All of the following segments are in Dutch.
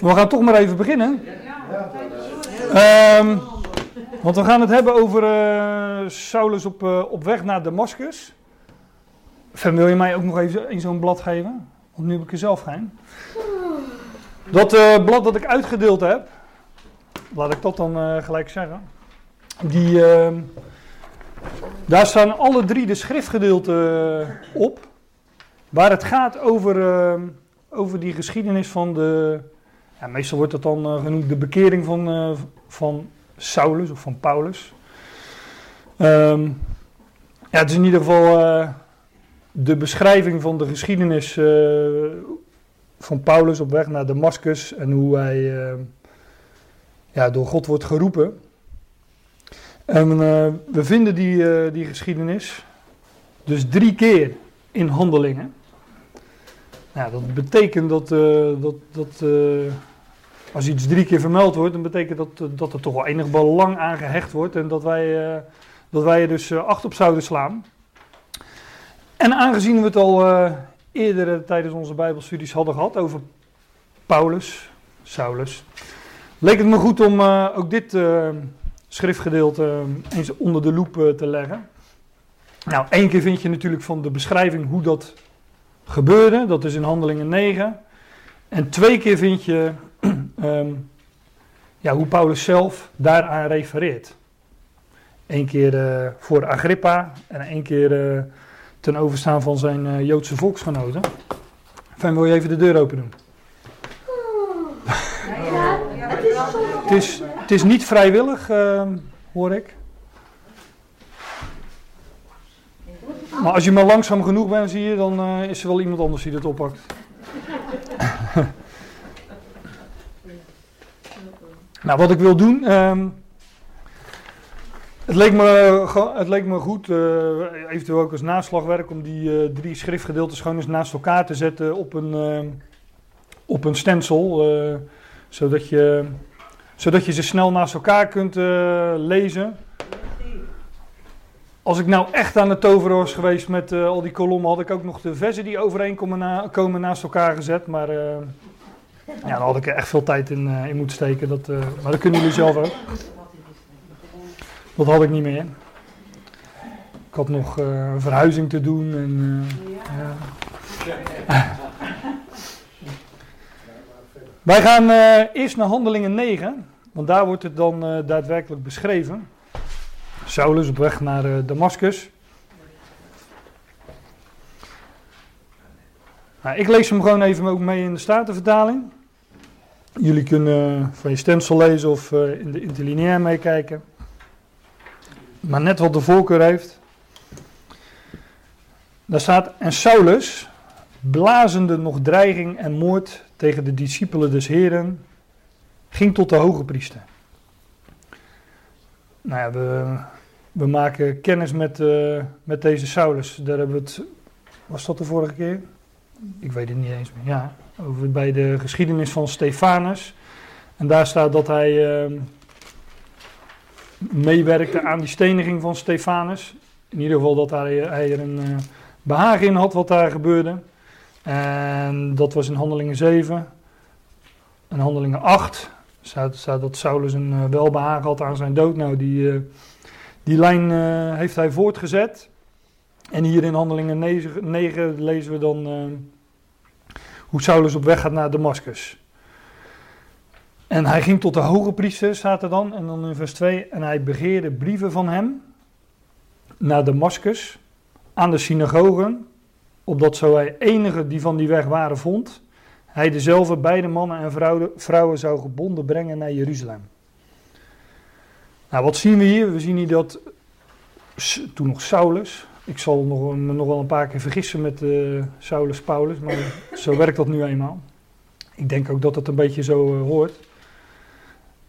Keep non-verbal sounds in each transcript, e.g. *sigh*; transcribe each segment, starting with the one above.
We gaan toch maar even beginnen. Ehm, want we gaan het hebben over eh, Saulus op, eh, op weg naar Damascus. Fem, wil je mij ook nog even zo'n blad geven? Want nu heb ik er zelf geen. Dat eh, blad dat ik uitgedeeld heb, laat ik dat dan gelijk zeggen. Die, ehm, daar staan alle drie de schriftgedeelten op. Waar het gaat over, ehm, over die geschiedenis van de. Meestal wordt dat dan eh, genoemd de bekering van, eh, van Saulus of van Paulus. Ehm, ja, het is in ieder geval eh, de beschrijving van de geschiedenis van Paulus op weg naar Damascus en hoe hij ja, door God wordt geroepen. En we vinden die, die geschiedenis dus drie keer in handelingen. Ja, dat betekent dat, eh, dat, dat als iets drie keer vermeld wordt, dan betekent dat, eh, dat er toch wel enig belang aan gehecht wordt en dat wij, eh, dat wij er dus eh, acht op zouden slaan. En aangezien we het al eerder tijdens onze Bijbelstudies hadden gehad over Paulus, Saulus, leek het me goed om ook dit schriftgedeelte eens onder de loep te leggen. Nou, één keer vind je natuurlijk van de beschrijving hoe dat gebeurde, dat is in Handelingen 9. En twee keer vind je ehm, ja, hoe Paulus zelf daaraan refereert. Eén keer eh, voor Agrippa en één keer eh, ten overstaan van zijn eh, Joodse volksgenoten. Fijn, wil je even de deur open doen? Het is, het is niet vrijwillig, ehm, hoor ik. Maar als je maar langzaam genoeg bent, zie je, dan is er wel iemand anders die het oppakt. Nou, wat ik wil doen. ehm, het, leek me, ge- het leek me goed, eh, eventueel ook als naslagwerk, om die eh, drie schriftgedeeltes gewoon eens naast elkaar te zetten op een, eh, op een stencil. eh, zodat, je, zodat je ze snel naast elkaar kunt eh, lezen. Als ik nou echt aan het toveren was geweest met eh, al die kolommen, had ik ook nog de versen die overeen komen, na- komen naast elkaar gezet. Maar eh, ja, dan had ik echt veel tijd in, eh, in moeten steken. Dat, eh, maar dat kunnen jullie zelf ook. Dat had ik niet meer. Ik had nog eh, een verhuizing te doen. En, ja. Wij gaan eerst naar Handelingen 9, want daar wordt het dan daadwerkelijk beschreven. Saulus op weg naar uh, Damascus. Nou, ik lees hem gewoon even ook mee in de Statenvertaling. Jullie kunnen van je stencil lezen of uh, in de interlineair meekijken. Maar net wat de voorkeur heeft. Daar staat, en Saulus, blazende nog dreiging en moord tegen de discipelen des Heren, ging tot de hoge priester. Nou ja, we, we maken kennis met, uh, met deze Saulus. Daar hebben we het, was dat de vorige keer? Ik weet het niet eens meer. Ja, over bij de geschiedenis van Stefanus. En daar staat dat hij uh, meewerkte aan die steniging van Stefanus. In ieder geval dat hij, hij er een uh, behagen in had wat daar gebeurde. En dat was in Handelingen 7. En Handelingen 8 staat, staat dat Saulus een uh, welbehagen had aan zijn dood. Nou, die, uh, die lijn heeft hij voortgezet. En hier in Handelingen 9, 9 lezen we dan uh, hoe Saulus op weg gaat naar Damascus. En hij ging tot de hoge priester, staat er dan. En dan in vers 2. En hij begeerde brieven van hem naar Damascus aan de synagogen. Opdat zo hij enige die van die weg waren vond hij dezelfde beide mannen en vrouwen, vrouwen zou gebonden brengen naar Jeruzalem. Nou, wat zien we hier? We zien hier dat toen nog Saulus, ik zal nog, nog wel een paar keer vergissen met uh, Saulus Paulus, maar *laughs* zo werkt dat nu eenmaal. Ik denk ook dat het een beetje zo uh, hoort.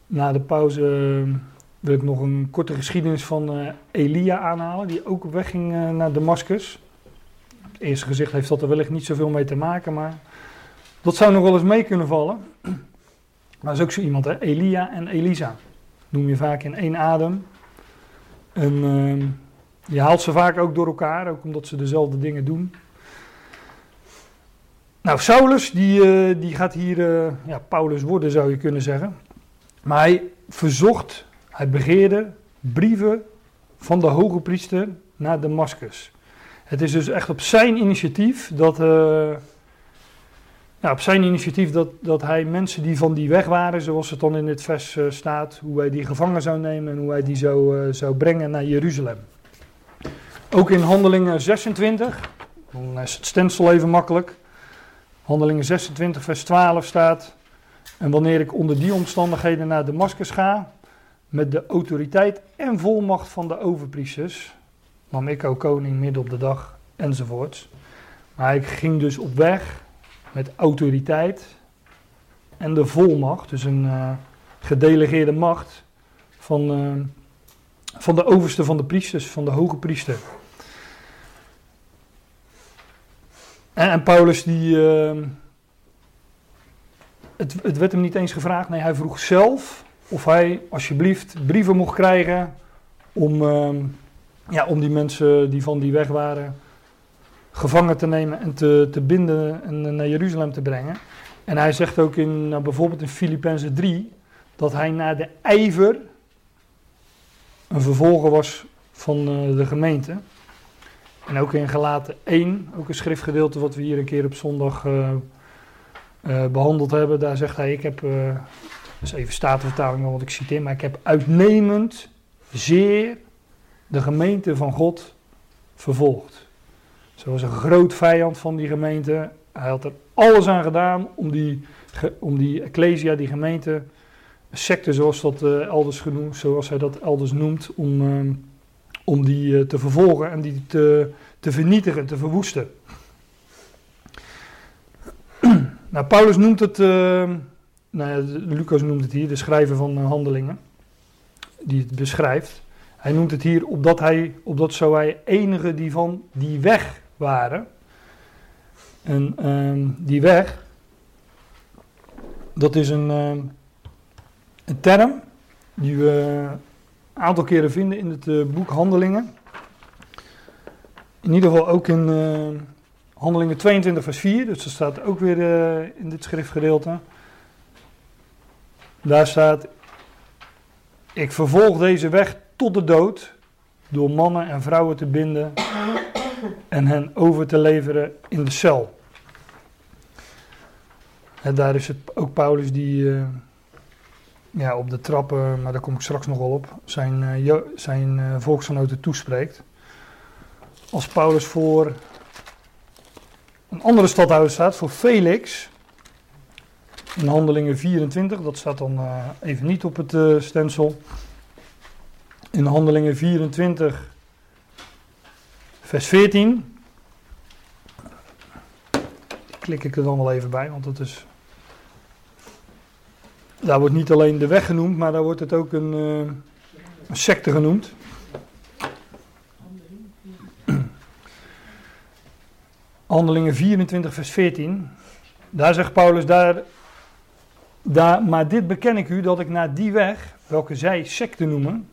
Na de pauze uh, wil ik nog een korte geschiedenis van Elia aanhalen, die ook op weg ging uh, naar Damascus. Op het eerste gezicht heeft dat er wellicht niet zoveel mee te maken, maar dat zou nog wel eens mee kunnen vallen. Maar is ook zo iemand, hè? Elia en Elisa. Noem je vaak in één adem. En uh, je haalt ze vaak ook door elkaar, ook omdat ze dezelfde dingen doen. Nou, Saulus, die, eh, die gaat hier eh, ja, Paulus worden, zou je kunnen zeggen. Maar hij verzocht, hij begeerde brieven van de hoge priester naar Damascus. Het is dus echt op zijn initiatief dat, ja, op zijn initiatief dat, dat hij mensen die van die weg waren, zoals het dan in dit vers staat, hoe hij die gevangen zou nemen en hoe hij die zou, zou brengen naar Jeruzalem. Ook in Handelingen 26, dan is het stensel even makkelijk. Handelingen 26, vers 12 staat. En wanneer ik onder die omstandigheden naar Damascus ga, met de autoriteit en volmacht van de overpriesters, nam ik ook koning midden op de dag enzovoorts. Maar ik ging dus op weg met autoriteit en de volmacht, dus een uh, gedelegeerde macht van, uh, van de overste van de priesters, van de hoge priester. En, Paulus die. Uh, het, het, werd hem niet eens gevraagd. Nee, hij vroeg zelf of hij alsjeblieft brieven mocht krijgen. Om, uh, ja, om die mensen die van die weg waren. gevangen te nemen en te, te binden en naar Jeruzalem te brengen. En hij zegt ook in, nou, bijvoorbeeld in Filippenzen 3. dat hij naar de ijver. een vervolger was van uh, de gemeente. En ook in Gelaten 1, ook een schriftgedeelte wat we hier een keer op zondag uh, uh, behandeld hebben. Daar zegt hij, ik heb, uh, dus even statenvertaling wat ik citeer, maar ik heb uitnemend zeer de gemeente van God vervolgd. Zo was een groot vijand van die gemeente. Hij had er alles aan gedaan om die, om die ecclesia, die gemeente, secte zoals, dat, elders genoemd, zoals hij dat elders noemt, om ehm, om die eh, te vervolgen en die te, te vernietigen, te verwoesten. *clears throat* nou, Paulus noemt het, uh, nou ja, Lucas noemt het hier, de schrijver van uh, Handelingen, die het beschrijft. Hij noemt het hier opdat, hij, opdat zo hij enige die van die weg waren. En uh, die weg, dat is een, een term die we aantal keren vinden in het uh, boek Handelingen. In ieder geval ook in uh, Handelingen 22, vers 4. Dus dat staat ook weer uh, in dit schriftgedeelte. Daar staat: Ik vervolg deze weg tot de dood. Door mannen en vrouwen te binden. En hen over te leveren in de cel. En daar is het ook Paulus die ja, op de trappen, maar daar kom ik straks nog wel op, zijn, uh, zijn uh, volksgenoten toespreekt. Als Paulus voor een andere stadhouder staat, voor Felix, in Handelingen 24, dat staat dan uh, even niet op het stensel. In Handelingen 24, vers 14. Klik ik er dan wel even bij, want dat is daar wordt niet alleen de weg genoemd, maar daar wordt het ook een, een secte genoemd. Handelingen 24, vers 14. Daar zegt Paulus, daar, daar, maar dit beken ik u, dat ik naar die weg, welke zij secte noemen,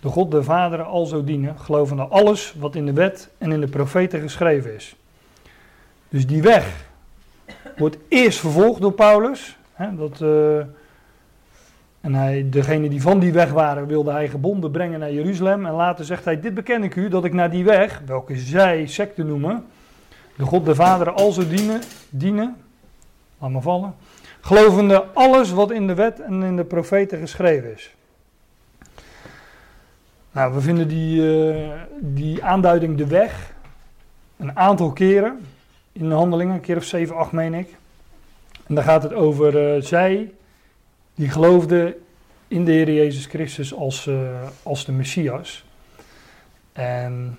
de God de Vader al zo dienen, gelovende alles wat in de wet en in de profeten geschreven is. Dus die weg wordt eerst vervolgd door Paulus. Hè, dat, uh, en hij, degene die van die weg waren, wilde hij gebonden brengen naar Jeruzalem. En later zegt hij: Dit beken ik u, dat ik naar die weg, welke zij secte noemen, de God de Vader al dienen, dienen, laat maar vallen, gelovende alles wat in de wet en in de profeten geschreven is. Nou, we vinden die, uh, die aanduiding de weg een aantal keren in de handelingen, een keer of zeven, acht meen ik. En daar gaat het over uh, zij die geloofden in de Heer Jezus Christus als, uh, als de Messias. En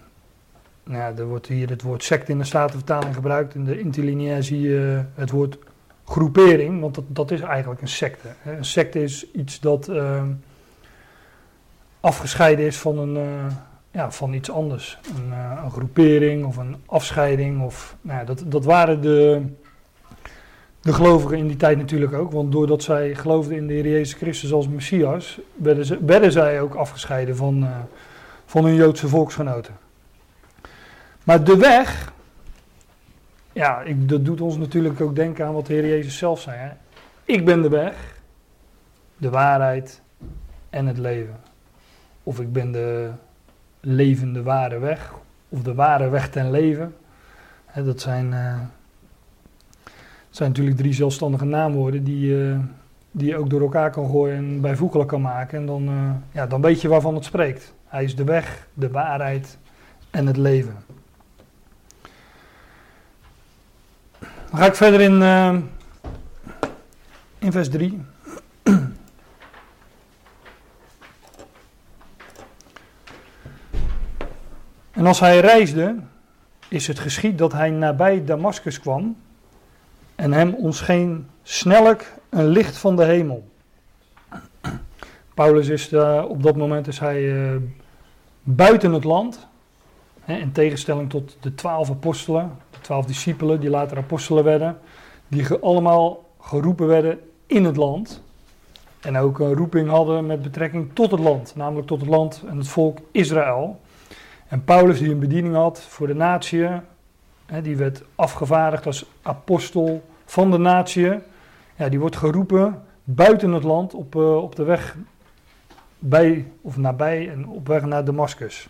nou er wordt hier het woord sect in de Statenvertaling gebruikt. In de interlineair zie je het woord groepering, want dat, dat is eigenlijk een secte. Een secte is iets dat uh, afgescheiden is van, een, uh, ja, van iets anders. Een, een, groepering of een afscheiding. Of, nou ja, dat, dat waren de, de gelovigen in die tijd natuurlijk ook, want doordat zij geloofden in de Heer Jezus Christus als Messias, werden, werden zij ook afgescheiden van, uh, van hun Joodse volksgenoten. Maar de weg, ja, ik, dat doet ons natuurlijk ook denken aan wat de Heer Jezus zelf zei. Hè? Ik ben de weg, de waarheid en het leven. Of ik ben de levende ware weg, of de ware weg ten leven. Hè, dat zijn, uh, zijn natuurlijk drie zelfstandige naamwoorden die, uh, die je ook door elkaar kan gooien en bijvoeglijk kan maken. En dan, uh, ja, dan weet je waarvan het spreekt. Hij is de weg, de waarheid en het leven. Dan ga ik verder in, uh, in vers 3. *clears throat* en als hij reisde, is het geschied dat hij nabij Damascus kwam en hem ontscheen snellijk een licht van de hemel. Paulus is uh, op dat moment is hij uh, buiten het land, hè, in tegenstelling tot de twaalf apostelen, de twaalf discipelen die later apostelen werden, die allemaal geroepen werden in het land. En ook een roeping hadden met betrekking tot het land, namelijk tot het land en het volk Israël. En Paulus, die een bediening had voor de natie, die werd afgevaardigd als apostel van de natie, ja, die wordt geroepen buiten het land op, uh, op de weg bij of nabij en op weg naar Damascus.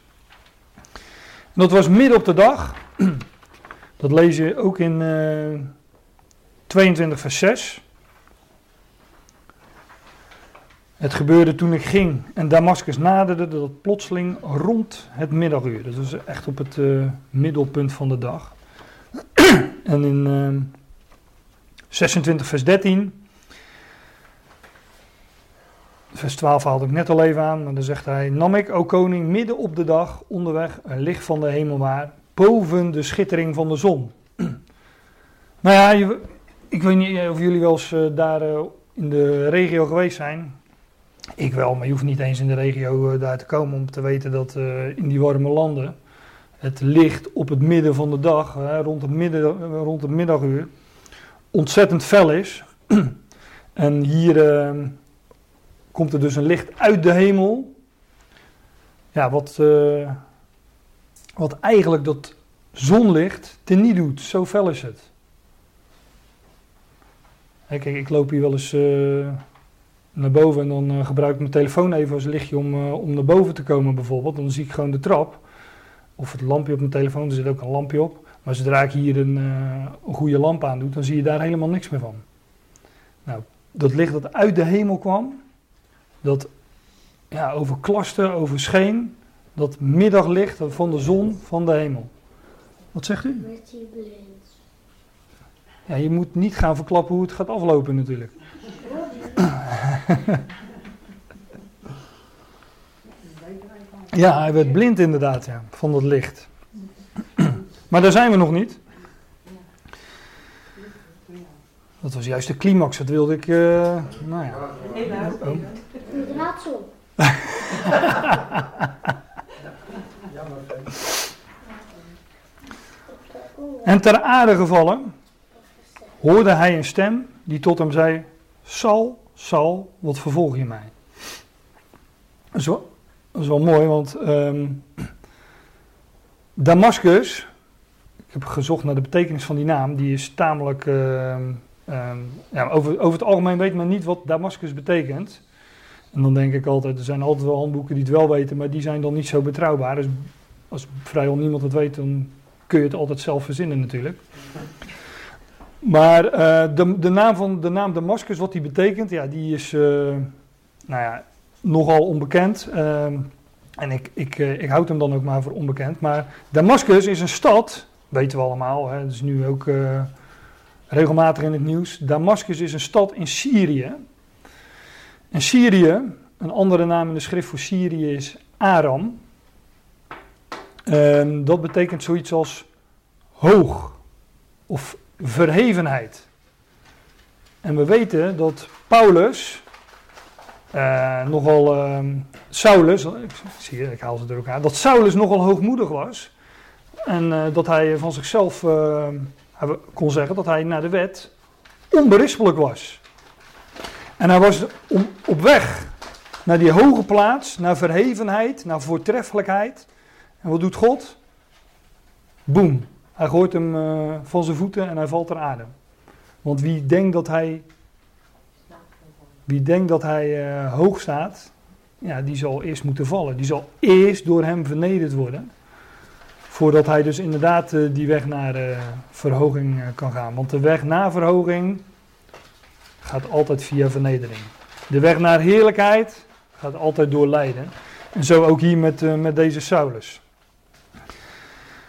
dat was midden op de dag. *clears throat* Dat lees je ook in uh, 22 vers 6. Het gebeurde toen ik ging en Damascus naderde, dat plotseling rond het middaguur. Dat was echt op het uh, middelpunt van de dag. *clears throat* en in 26 vers 13 Vers 12 haalde ik net al even aan, maar dan zegt hij: Nam ik, o koning, midden op de dag onderweg een licht van de hemel waar, boven de schittering van de zon. *clears throat* nou ja, ik weet niet of jullie wel eens uh, daar uh, in de regio geweest zijn. Ik wel, maar je hoeft niet eens in de regio uh, daar te komen om te weten dat in die warme landen het licht op het midden van de dag, rond, het midden, rond het middaguur, ontzettend fel is. *clears throat* en hier ehm, komt er dus een licht uit de hemel. Ja, wat, uh, wat eigenlijk dat zonlicht teniet doet. Zo fel is het. Kijk, ik loop hier wel eens uh, naar boven en dan uh, gebruik ik mijn telefoon even als lichtje om, om naar boven te komen bijvoorbeeld. Dan zie ik gewoon de trap. Of het lampje op mijn telefoon, er zit ook een lampje op. Maar zodra ik hier een, een goede lamp aan doe, dan zie je daar helemaal niks meer van. Nou, dat licht dat uit de hemel kwam, dat ja, overklaste, overscheen, dat middaglicht van de zon van de hemel. Wat zegt u? Werd hij blind? Ja, je moet niet gaan verklappen hoe het gaat aflopen natuurlijk. ja, hij werd blind inderdaad, ja, van dat licht. Maar daar zijn we nog niet. Dat was juist de climax, dat wilde ik. Uh, nou ja. Oh, raadsel. en ter aarde gevallen hoorde hij een stem die tot hem zei: Sal, Sal, wat vervolg je mij? Dat is wel, dat is wel mooi, want um, Damascus, ik heb gezocht naar de betekenis van die naam, die is tamelijk. Uh, um, ja, over, over het algemeen weet men niet wat Damascus betekent. En dan denk ik altijd, er zijn altijd wel handboeken die het wel weten, maar die zijn dan niet zo betrouwbaar. Dus als vrijwel niemand het weet, dan kun je het altijd zelf verzinnen natuurlijk. Maar uh, de, de, naam van de naam Damascus, wat die betekent, ja, die is uh, nou ja, nogal onbekend. Uh, en ik, ik, ik houd hem dan ook maar voor onbekend. Maar Damascus is een stad, weten we allemaal, hè, dat is nu ook regelmatig in het nieuws. Damascus is een stad in Syrië. En Syrië, een andere naam in de schrift voor Syrië is Aram. Dat betekent zoiets als hoog of verhevenheid. En we weten dat Paulus, uh, nogal uh, Saulus, ik, zie ik haal ze door elkaar, dat Saulus nogal hoogmoedig was. En uh, dat hij van zichzelf uh, kon zeggen dat hij naar de wet onberispelijk was. En hij was op weg naar die hoge plaats, naar verhevenheid, naar voortreffelijkheid. En wat doet God? Boem. Hij gooit hem uh, van zijn voeten en hij valt ter aarde. Want wie denkt dat hij, wie denkt dat hij hoog staat, ja, die zal eerst moeten vallen. Die zal eerst door hem vernederd worden. Voordat hij dus inderdaad uh, die weg naar verhoging kan gaan. Want de weg naar verhoging gaat altijd via vernedering. De weg naar heerlijkheid gaat altijd door lijden. En zo ook hier met, met deze Saulus.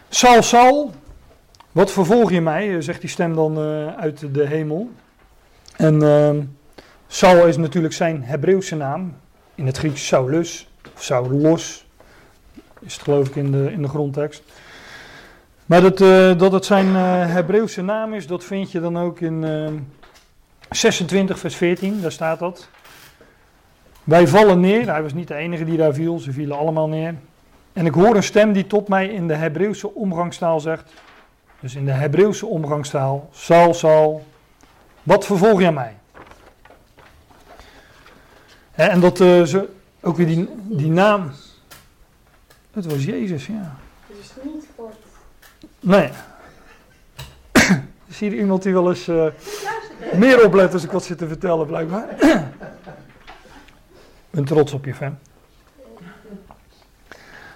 Saul, Saul, wat vervolg je mij? zegt die stem dan uit de hemel. En uh, Saul is natuurlijk zijn Hebreeuwse naam. In het Grieks Saulus, of Saulos, is het geloof ik in de, in de grondtekst. Maar dat, uh, dat het zijn Hebreeuwse naam is, dat vind je dan ook in 26 vers 14, daar staat dat. Wij vallen neer. Hij was niet de enige die daar viel, ze vielen allemaal neer. En ik hoor een stem die tot mij in de Hebreeuwse omgangstaal zegt. Dus in de Hebreeuwse omgangstaal: Saul, Saul, wat vervolg jij mij? en dat ze, ook weer die, die naam. Het was Jezus, ja. Het is niet God. Nee. Zie je iemand die wel eens uh, meer oplet als ik wat zit te vertellen, blijkbaar? ben trots op je, fan.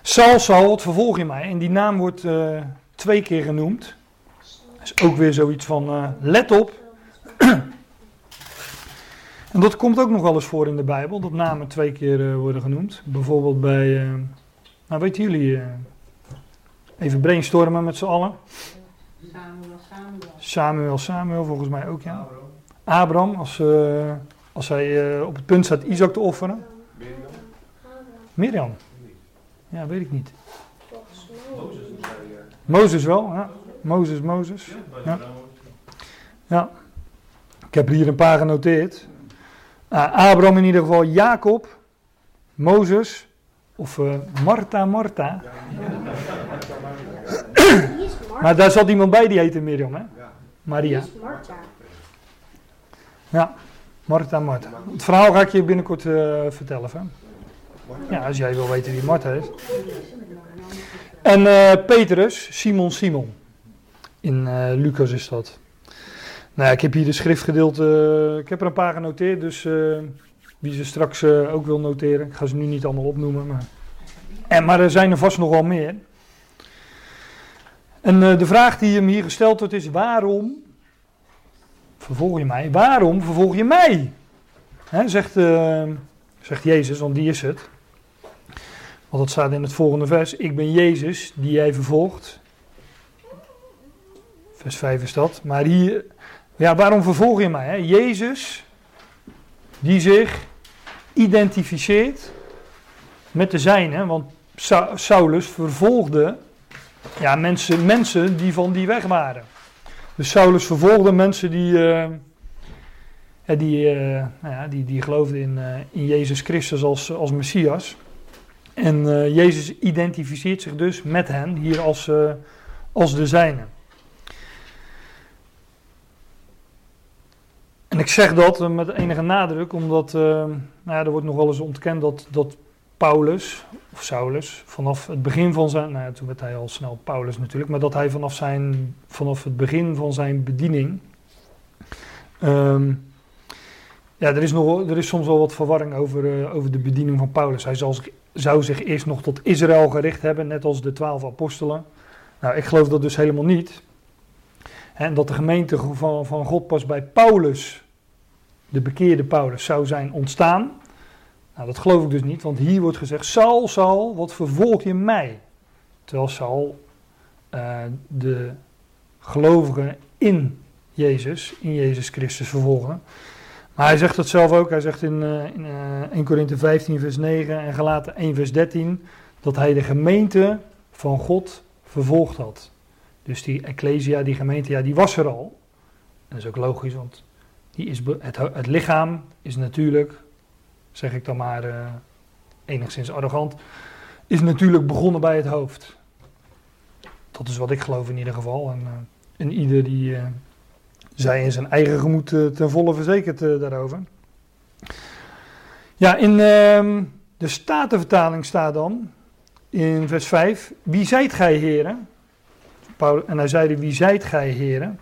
Saul, Saul, wat vervolg je mij? En die naam wordt uh, twee keer genoemd. Dat is ook weer zoiets van, uh, let op. *clears throat* en dat komt ook nog wel eens voor in de Bijbel, dat namen twee keer worden genoemd. Bijvoorbeeld bij, nou weten jullie, even brainstormen met z'n allen. Samuel, Samuel. Samuel, Samuel, volgens mij ook, ja. Abraham, als... Als hij uh, op het punt staat Isaac te offeren. Mirjam. Mirjam. Ja, weet ik niet. Mozes wel, ja. Mozes, Mozes. Ja. ja. Ik heb er hier een paar genoteerd. Uh, Abraham in ieder geval, Jacob, Mozes of uh, Martha, Martha. Maar daar zat iemand bij die heette Mirjam, hè? Maria. Ja. Martha, Martha. Het verhaal ga ik je binnenkort uh, vertellen. Hè? Ja, als jij wil weten wie Martha is. En uh, Petrus, Simon, Simon. In uh, Lucas is dat. Nou ja, ik heb hier de schriftgedeelte, ik heb er een paar genoteerd, dus wie ze straks ook wil noteren. Ik ga ze nu niet allemaal opnoemen. Maar, en, maar er zijn er vast nog wel meer. En de vraag die hem hier gesteld wordt is, waarom vervolg je mij? Waarom vervolg je mij? zegt, uh, zegt Jezus, want die is het. Want dat staat in het volgende vers. Ik ben Jezus die jij vervolgt. Vers 5 is dat. Maar hier, ja, waarom vervolg je mij? Jezus, die zich identificeert met de zijne. Want Saulus vervolgde ja, mensen, mensen die van die weg waren. Dus Saulus vervolgde mensen die, uh, die, uh, nou ja, die, die geloofden in, in Jezus Christus als, als Messias. En Jezus identificeert zich dus met hen hier als, als de zijne. En ik zeg dat met enige nadruk, omdat nou ja, er wordt nog wel eens ontkend dat, dat Paulus, of Saulus, vanaf het begin van zijn, nou ja, toen werd hij al snel Paulus natuurlijk, maar dat hij vanaf, zijn, vanaf het begin van zijn bediening, um, ja, er is, nog, er is soms wel wat verwarring over, uh, over de bediening van Paulus. Hij zou zich eerst nog tot Israël gericht hebben, net als de twaalf apostelen. Nou, ik geloof dat dus helemaal niet. En dat de gemeente van, van God pas bij Paulus, de bekeerde Paulus, zou zijn ontstaan. Nou, dat geloof ik dus niet, want hier wordt gezegd: Saul, Saul, wat vervolg je mij? Terwijl Saul uh, de gelovigen in Jezus, in Jezus Christus vervolgen. Maar hij zegt dat zelf ook. Hij zegt in, uh, in uh, 1 Korinthe 15, vers 9 en Galaten 1, vers 13 dat hij de gemeente van God vervolgd had. Dus die Ecclesia, die gemeente, ja, die was er al. En dat is ook logisch, want die is het, het lichaam is natuurlijk zeg ik dan maar uh, enigszins arrogant, is natuurlijk begonnen bij het hoofd. Dat is wat ik geloof in ieder geval. En, uh, en ieder die uh, zij in zijn eigen gemoed ten volle verzekerd daarover. Ja, in ehm, de Statenvertaling staat dan in vers 5: Wie zijt gij, heren? En hij zeide, wie zijt gij, heren?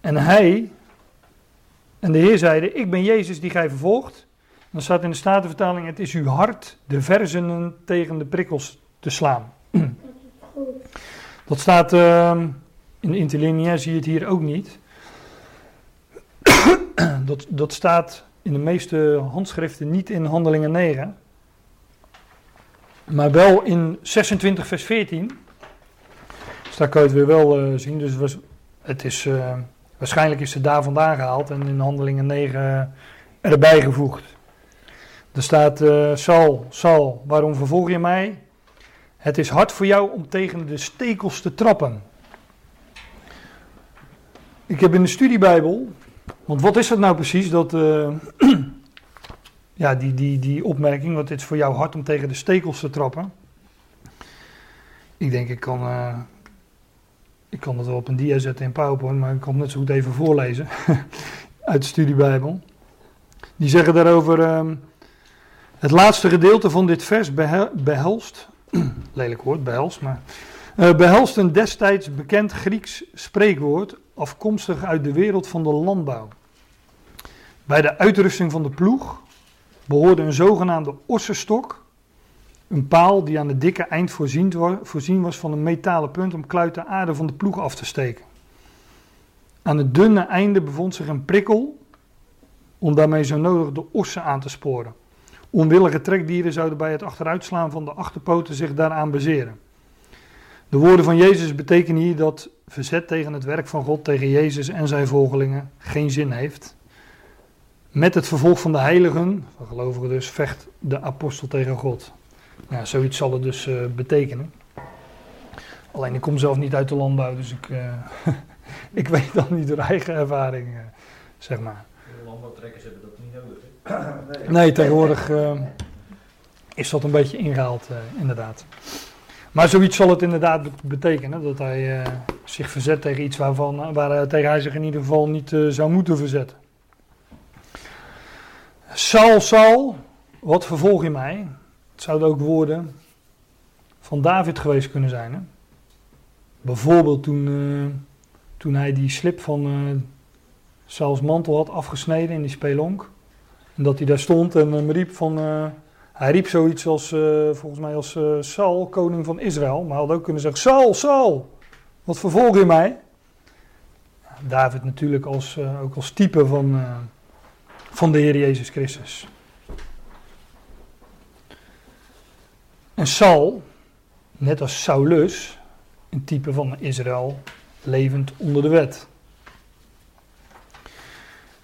En hij, en de Heer zeide, ik ben Jezus die gij vervolgt. Dan staat in de Statenvertaling, het is uw hart de verzenen tegen de prikkels te slaan. Dat staat ehm, in de interlineair, zie je het hier ook niet. *clears throat* dat, dat staat in de meeste handschriften niet in Handelingen 9. Maar wel in 26 vers 14. Dus daar kan je het weer wel eh, zien. Dus het is, eh, waarschijnlijk is het daar vandaan gehaald en in Handelingen 9 erbij gevoegd. Er staat, eh Saul, Saul, waarom vervolg je mij? Het is hard voor jou om tegen de stekels te trappen. Ik heb in de studiebijbel, want wat is dat nou precies, dat, eh, *clears throat* ja, die, die, die opmerking, want het is voor jou hard om tegen de stekels te trappen. Ik denk, ik kan, eh, ik kan dat wel op een dia zetten in PowerPoint, maar ik kan het net zo goed even voorlezen *laughs* uit de studiebijbel. Die zeggen daarover, ehm, het laatste gedeelte van dit vers behel- behelst *clears throat* lelijk woord, behelst, maar. eh, behelst een destijds bekend Grieks spreekwoord, afkomstig uit de wereld van de landbouw. Bij de uitrusting van de ploeg behoorde een zogenaamde ossenstok, een paal die aan het dikke eind voorzien, wa- voorzien was van een metalen punt om kluit de aarde van de ploeg af te steken. Aan het dunne einde bevond zich een prikkel om daarmee zo nodig de ossen aan te sporen. Onwillige trekdieren zouden bij het achteruitslaan van de achterpoten zich daaraan bezeren. De woorden van Jezus betekenen hier dat verzet tegen het werk van God, tegen Jezus en zijn volgelingen, geen zin heeft. Met het vervolg van de heiligen, van gelovigen dus, vecht de apostel tegen God. Zoiets zal het dus eh, betekenen. Alleen ik kom zelf niet uit de landbouw, dus ik, eh, *laughs* ik weet dan niet door eigen ervaring, eh, zeg maar. De landbouwtrekkers hebben dat niet nodig. hè? Nee, tegenwoordig is dat een beetje ingehaald, eh, inderdaad. Maar zoiets zal het inderdaad bet- betekenen, dat hij zich verzet tegen iets waarvan, waar hij, tegen hij zich in ieder geval niet zou moeten verzetten. Saul, Saul, wat vervolg je mij? Het zouden ook woorden van David geweest kunnen zijn. Hè? Bijvoorbeeld toen, eh, toen hij die slip van eh Sauls mantel had afgesneden in die spelonk. En dat hij daar stond en hem riep van. eh, hij riep zoiets als, eh, volgens mij als eh, Saul, koning van Israël. Maar hij had ook kunnen zeggen: Saul, Saul, wat vervolg je mij? David natuurlijk als, eh, ook als type van, eh, van de Heer Jezus Christus. En Saul, net als Saulus, een type van Israël, levend onder de wet.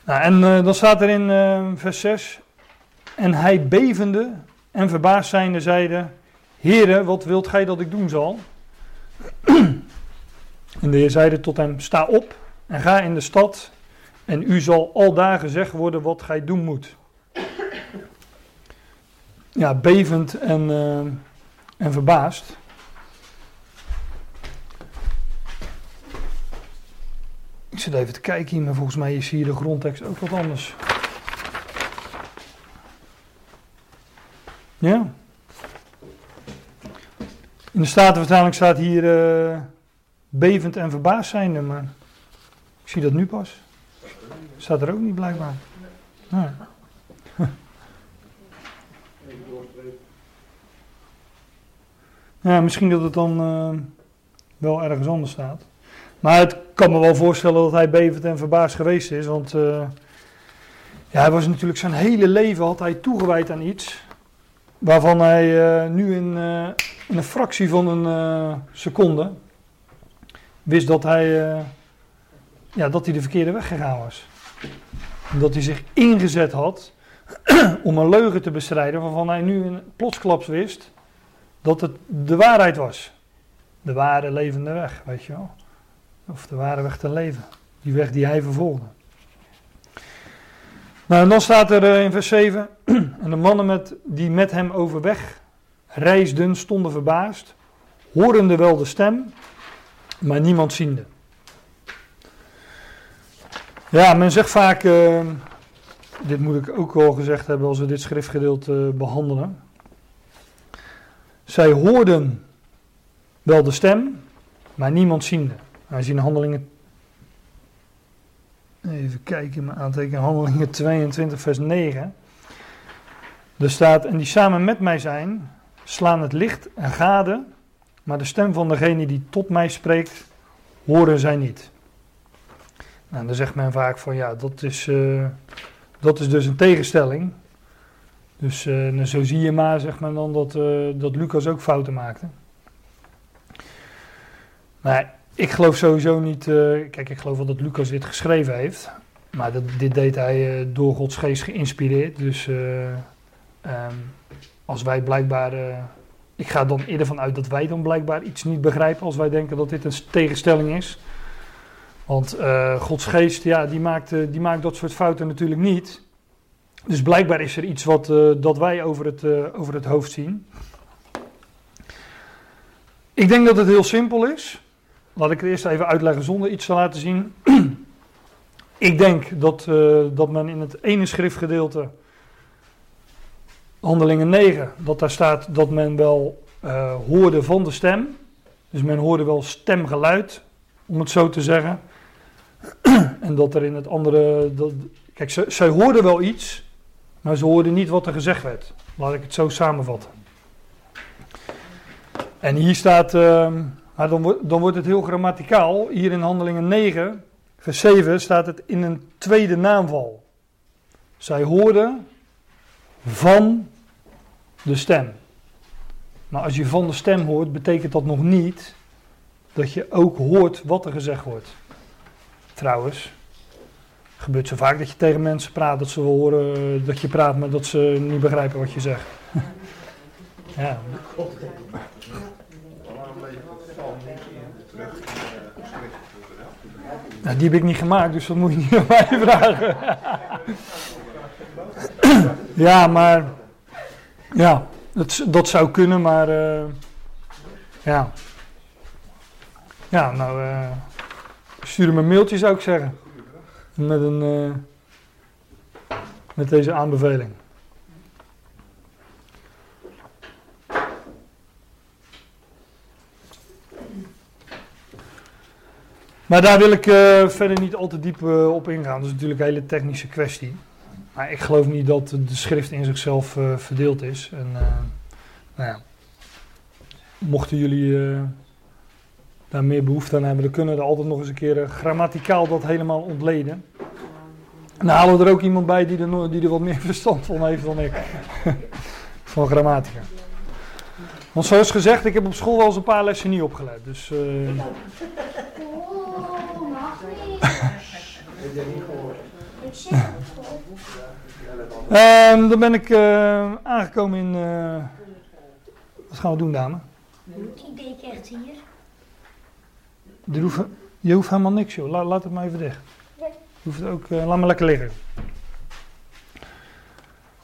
Nou, en eh, dan staat er in eh, vers 6. En hij bevende en verbaasd zijnde zeide: Heere, wat wilt gij dat ik doen zal? *clears throat* en de Heer zeide tot hem: Sta op en ga in de stad. En u zal aldaar gezegd worden wat gij doen moet. *clears throat* Ja, bevend en, eh, en verbaasd. Ik zit even te kijken hier, maar volgens mij is hier de grondtekst ook wat anders. Ja. In de Statenvertaling staat hier eh, bevend en verbaasd zijnde, maar ik zie dat nu pas. Staat er ook niet blijkbaar. Ja. Ja, misschien dat het dan eh, wel ergens anders staat. Maar het kan me wel voorstellen dat hij bevend en verbaasd geweest is. Want eh, ja, hij was natuurlijk zijn hele leven had hij toegewijd aan iets. Waarvan hij eh, nu in, in een fractie van een seconde wist dat hij, ja, dat hij de verkeerde weg gegaan was. Dat hij zich ingezet had *clears throat* om een leugen te bestrijden waarvan hij nu in plotsklaps wist dat het de waarheid was. De ware levende weg, weet je wel. Of de ware weg te leven. Die weg die hij vervolgde. Nou, en dan staat er eh, in vers 7. *clears throat* en de mannen met, die met hem overweg reisden stonden verbaasd. Horende wel de stem, maar niemand ziende. Ja, men zegt vaak. eh, dit moet ik ook wel gezegd hebben als we dit schriftgedeelte eh, behandelen. Zij hoorden wel de stem, maar niemand ziende. Hij ziet in handelingen. Even kijken, mijn aantekening. Handelingen 22, vers 9. Er staat: En die samen met mij zijn, slaan het licht en gade, maar de stem van degene die tot mij spreekt, horen zij niet. Nou, dan zegt men vaak van ja, dat is, eh, dat is dus een tegenstelling. Dus uh, zo zie je maar, zeg maar dan, dat, uh, dat Lucas ook fouten maakte. Maar ik geloof sowieso niet. kijk, ik geloof wel dat Lucas dit geschreven heeft. Maar dat, dit deed hij door Gods geest geïnspireerd. Dus um, als wij blijkbaar. ik ga dan eerder van uit dat wij dan blijkbaar iets niet begrijpen. Als wij denken dat dit een tegenstelling is. Want Gods geest, ja, die maakt, die maakt dat soort fouten natuurlijk niet. Dus blijkbaar is er iets wat uh, dat wij over het, uh, over het hoofd zien. Ik denk dat het heel simpel is. Laat ik het eerst even uitleggen zonder iets te laten zien. *clears throat* ik denk dat, uh, dat men in het ene schriftgedeelte, Handelingen 9, dat daar staat dat men wel hoorde van de stem. Dus men hoorde wel stemgeluid, om het zo te zeggen. *clears throat* en dat er in het andere. Dat, kijk, zij hoorden wel iets, maar ze hoorden niet wat er gezegd werd. Laat ik het zo samenvatten. En hier staat. Uh, dan, dan wordt het heel grammaticaal. Hier in Handelingen 9, vers 7, staat het in een tweede naamval. Zij hoorden van de stem. Maar als je van de stem hoort, betekent dat nog niet dat je ook hoort wat er gezegd wordt. Trouwens, gebeurt zo vaak dat je tegen mensen praat, dat ze horen dat je praat, maar dat ze niet begrijpen wat je zegt. *laughs* ja. Nou, die heb ik niet gemaakt, dus dat moet je niet aan mij *laughs* vragen. *clears throat* ja, maar. Ja, dat, zou kunnen, maar. Uh, ja. Ja, nou. Uh, stuur hem een mailtje, zou ik zeggen. Met, een, uh, met deze aanbeveling. Maar daar wil ik uh, verder niet al te diep uh, op ingaan. Dat is natuurlijk een hele technische kwestie. Maar ik geloof niet dat de schrift in zichzelf verdeeld is. En, nou ja, mochten jullie meer behoefte aan hebben, dan kunnen we er altijd nog eens een keer grammaticaal dat helemaal ontleden. En dan halen we er ook iemand bij die er, die er wat meer *laughs* verstand van heeft dan ik. *laughs* van grammatica. Want zoals gezegd, ik heb op school wel eens een paar lessen niet opgelet. Dus... Um, dan ben ik uh, aangekomen in. Uh, wat gaan we doen, dame? Ik denk echt hier. Je hoeft, je hoeft helemaal niks, joh. La, laat het maar even dicht. Je hoeft ook, uh, laat maar lekker liggen.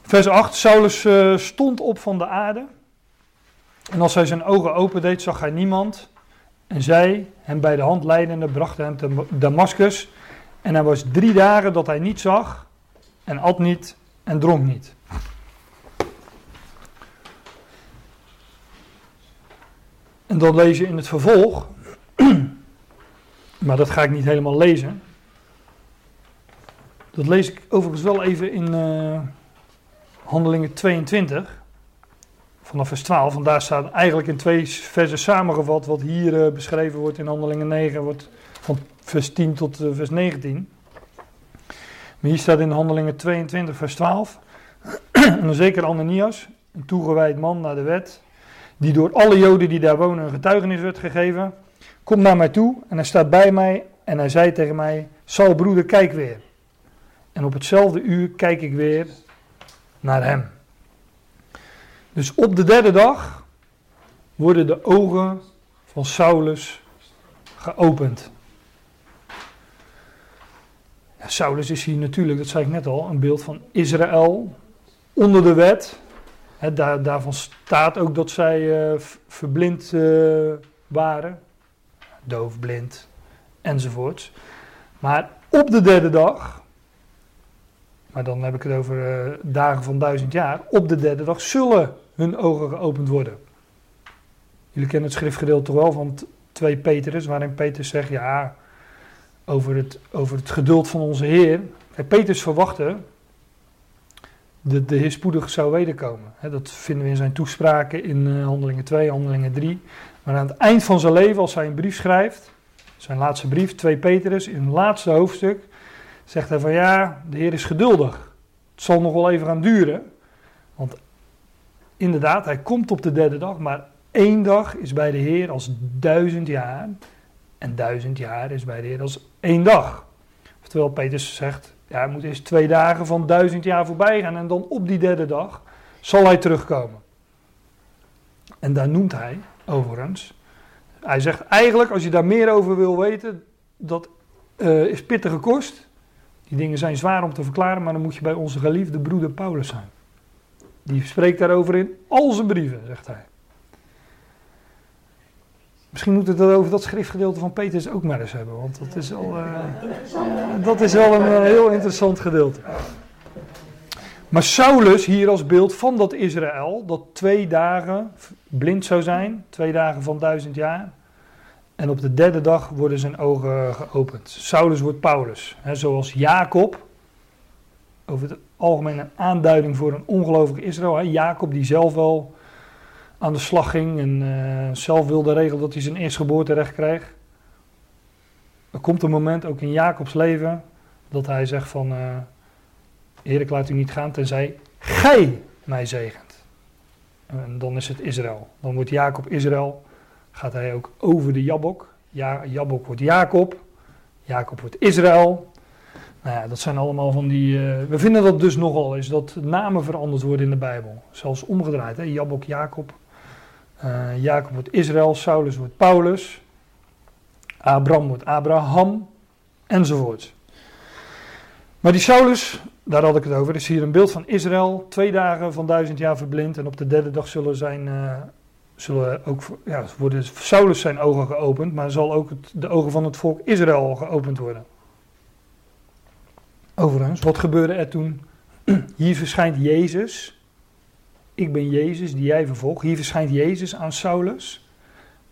Vers 8. Saulus stond op van de aarde. En als hij zijn ogen opendeed, zag hij niemand. En zij, hem bij de hand leidende, brachten hem te Damascus. En hij was drie dagen dat hij niet zag, en at niet, en dronk niet. En dan lees je in het vervolg, *clears throat* maar dat ga ik niet helemaal lezen. Dat lees ik overigens wel even in uh, Handelingen 22 vanaf vers 12. Want daar staat eigenlijk in twee versen samengevat wat hier uh, beschreven wordt in Handelingen 9, wordt van vers 10 tot uh, vers 19. Maar hier staat in Handelingen 22, vers 12. *clears throat* en een zeker Ananias, een toegewijd man naar de wet, die door alle Joden die daar wonen een getuigenis werd gegeven, komt naar mij toe en hij staat bij mij en hij zei tegen mij: Sal broeder, kijk weer. En op hetzelfde uur kijk ik weer naar hem. Dus op de derde dag worden de ogen van Saulus geopend. Saulus is hier natuurlijk, dat zei ik net al, een beeld van Israël onder de wet. daar, daarvan staat ook dat zij uh, verblind uh, waren, doof, blind enzovoorts. Maar op de derde dag maar dan heb ik het over uh, dagen van duizend jaar, op de derde dag zullen hun ogen geopend worden. Jullie kennen het schriftgedeelte toch wel van 2 Petrus, waarin Petrus zegt, ja, over het, over het geduld van onze Heer. Petrus verwachtte dat de Heer spoedig zou wederkomen. dat vinden we in zijn toespraken in uh, Handelingen 2, Handelingen 3. Maar aan het eind van zijn leven, als hij een brief schrijft, zijn laatste brief, 2 Petrus, in het laatste hoofdstuk, zegt hij van ja, de Heer is geduldig. Het zal nog wel even gaan duren. Want inderdaad, hij komt op de derde dag, maar één dag is bij de Heer als duizend jaar. En duizend jaar is bij de Heer als één dag. Oftewel, Petrus zegt, ja, er moet eerst twee dagen van duizend jaar voorbij gaan en dan op die derde dag zal hij terugkomen. En daar noemt hij, overigens, hij zegt eigenlijk, als je daar meer over wil weten, dat uh, is pittige kost. Die dingen zijn zwaar om te verklaren, maar dan moet je bij onze geliefde broeder Paulus zijn. Die spreekt daarover in al zijn brieven, zegt hij. Misschien moeten we het over dat schriftgedeelte van Petrus ook maar eens hebben, want dat is, al, uh, dat is wel een uh, heel interessant gedeelte. Maar Saulus hier als beeld van dat Israël, dat twee dagen blind zou zijn, twee dagen van duizend jaar. En op de derde dag worden zijn ogen geopend. Saulus wordt Paulus. Hè, zoals Jacob, over het algemeen een aanduiding voor een ongelovig Israël. Hè. Jacob die zelf wel aan de slag ging en uh, zelf wilde regelen dat hij zijn eerstgeboorterecht kreeg. Er komt een moment ook in Jacobs leven dat hij zegt van... Uh, Heer, laat u niet gaan tenzij gij mij zegent. En dan is het Israël. Dan wordt Jacob Israël gaat hij ook over de Jabok. Ja, Jabok wordt Jacob. Jacob wordt Israël. Nou ja, dat zijn allemaal van die. Uh, we vinden dat dus nogal eens dat namen veranderd worden in de Bijbel. Zelfs omgedraaid. Hè? Jabok, Jacob. Uh, Jacob wordt Israël. Saulus wordt Paulus. Abraham wordt Abraham. Enzovoort. Maar die Saulus, daar had ik het over, is hier een beeld van Israël. Twee dagen van duizend jaar verblind. En op de derde dag zullen zijn. Uh, zullen ook, ja, worden Saulus zijn ogen geopend, maar zal ook het, de ogen van het volk Israël geopend worden. Overigens, wat gebeurde er toen? *clears throat* Hier verschijnt Jezus. Ik ben Jezus die jij vervolgt. Hier verschijnt Jezus aan Saulus.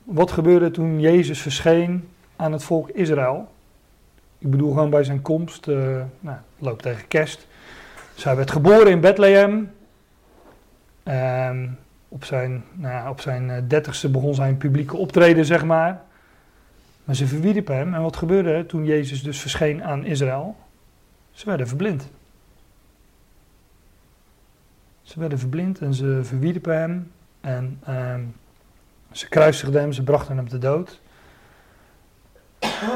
Wat gebeurde toen Jezus verscheen aan het volk Israël? Ik bedoel gewoon bij zijn komst. Uh, nou, loopt tegen kerst. Zij werd geboren in Bethlehem. Uh, op zijn, nou, op zijn eh, dertigste begon zijn publieke optreden, zeg maar. Maar ze verwierpen hem. En wat gebeurde toen Jezus dus verscheen aan Israël? Ze werden verblind. Ze werden verblind en ze verwierpen hem. En ehm, ze kruisigden hem, ze brachten hem te dood.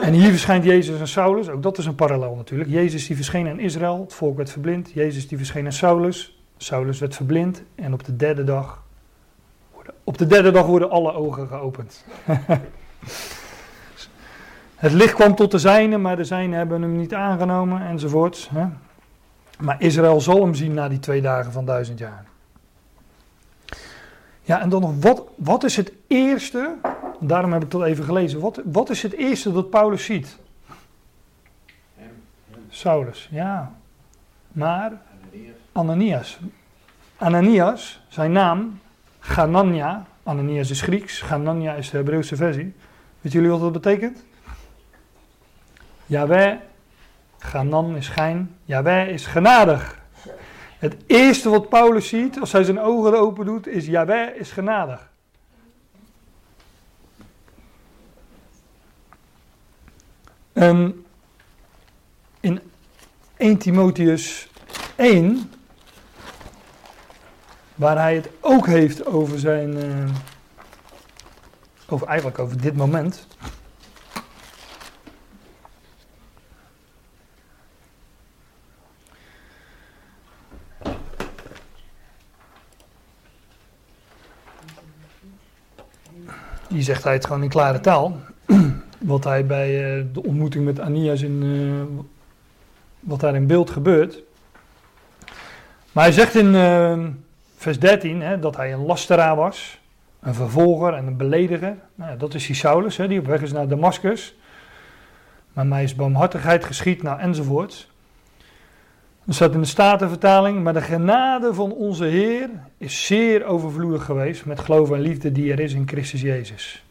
En hier verschijnt Jezus en Saulus, ook dat is een parallel natuurlijk. Jezus die verscheen aan Israël, het volk werd verblind. Jezus die verscheen aan Saulus, Saulus werd verblind. En op de derde dag op de derde dag worden alle ogen geopend. *laughs* het licht kwam tot de zijnen, maar de zijnen hebben hem niet aangenomen enzovoorts. Hè? Maar Israël zal hem zien na die twee dagen van duizend jaar. Ja, en dan nog, wat, wat is het eerste, daarom heb ik dat even gelezen, wat, wat is het eerste dat Paulus ziet? Saulus, ja. Maar Ananias. Ananias, zijn naam, Ganania, Ananias is Grieks, Ganania is de Hebreeuwse versie. Weet jullie wat dat betekent? Yahweh, Ganan is gein, Yahweh is genadig. Het eerste wat Paulus ziet als hij zijn ogen open doet is Yahweh is genadig. En in 1 Timotheus 1 Waar hij het ook heeft over zijn. Uh, over eigenlijk over dit moment. Die zegt hij het gewoon in klare taal. Wat hij bij uh, de ontmoeting met Anias in. Uh, wat daar in beeld gebeurt. Maar hij zegt in vers 13, hè, dat hij een lasteraar was, een vervolger en een belediger. Nou, dat is die Saulus, hè, die op weg is naar Damascus. Maar mij is barmhartigheid geschied, nou enzovoort. Er staat in de Statenvertaling, maar de genade van onze Heer is zeer overvloedig geweest met geloof en liefde die er is in Christus Jezus.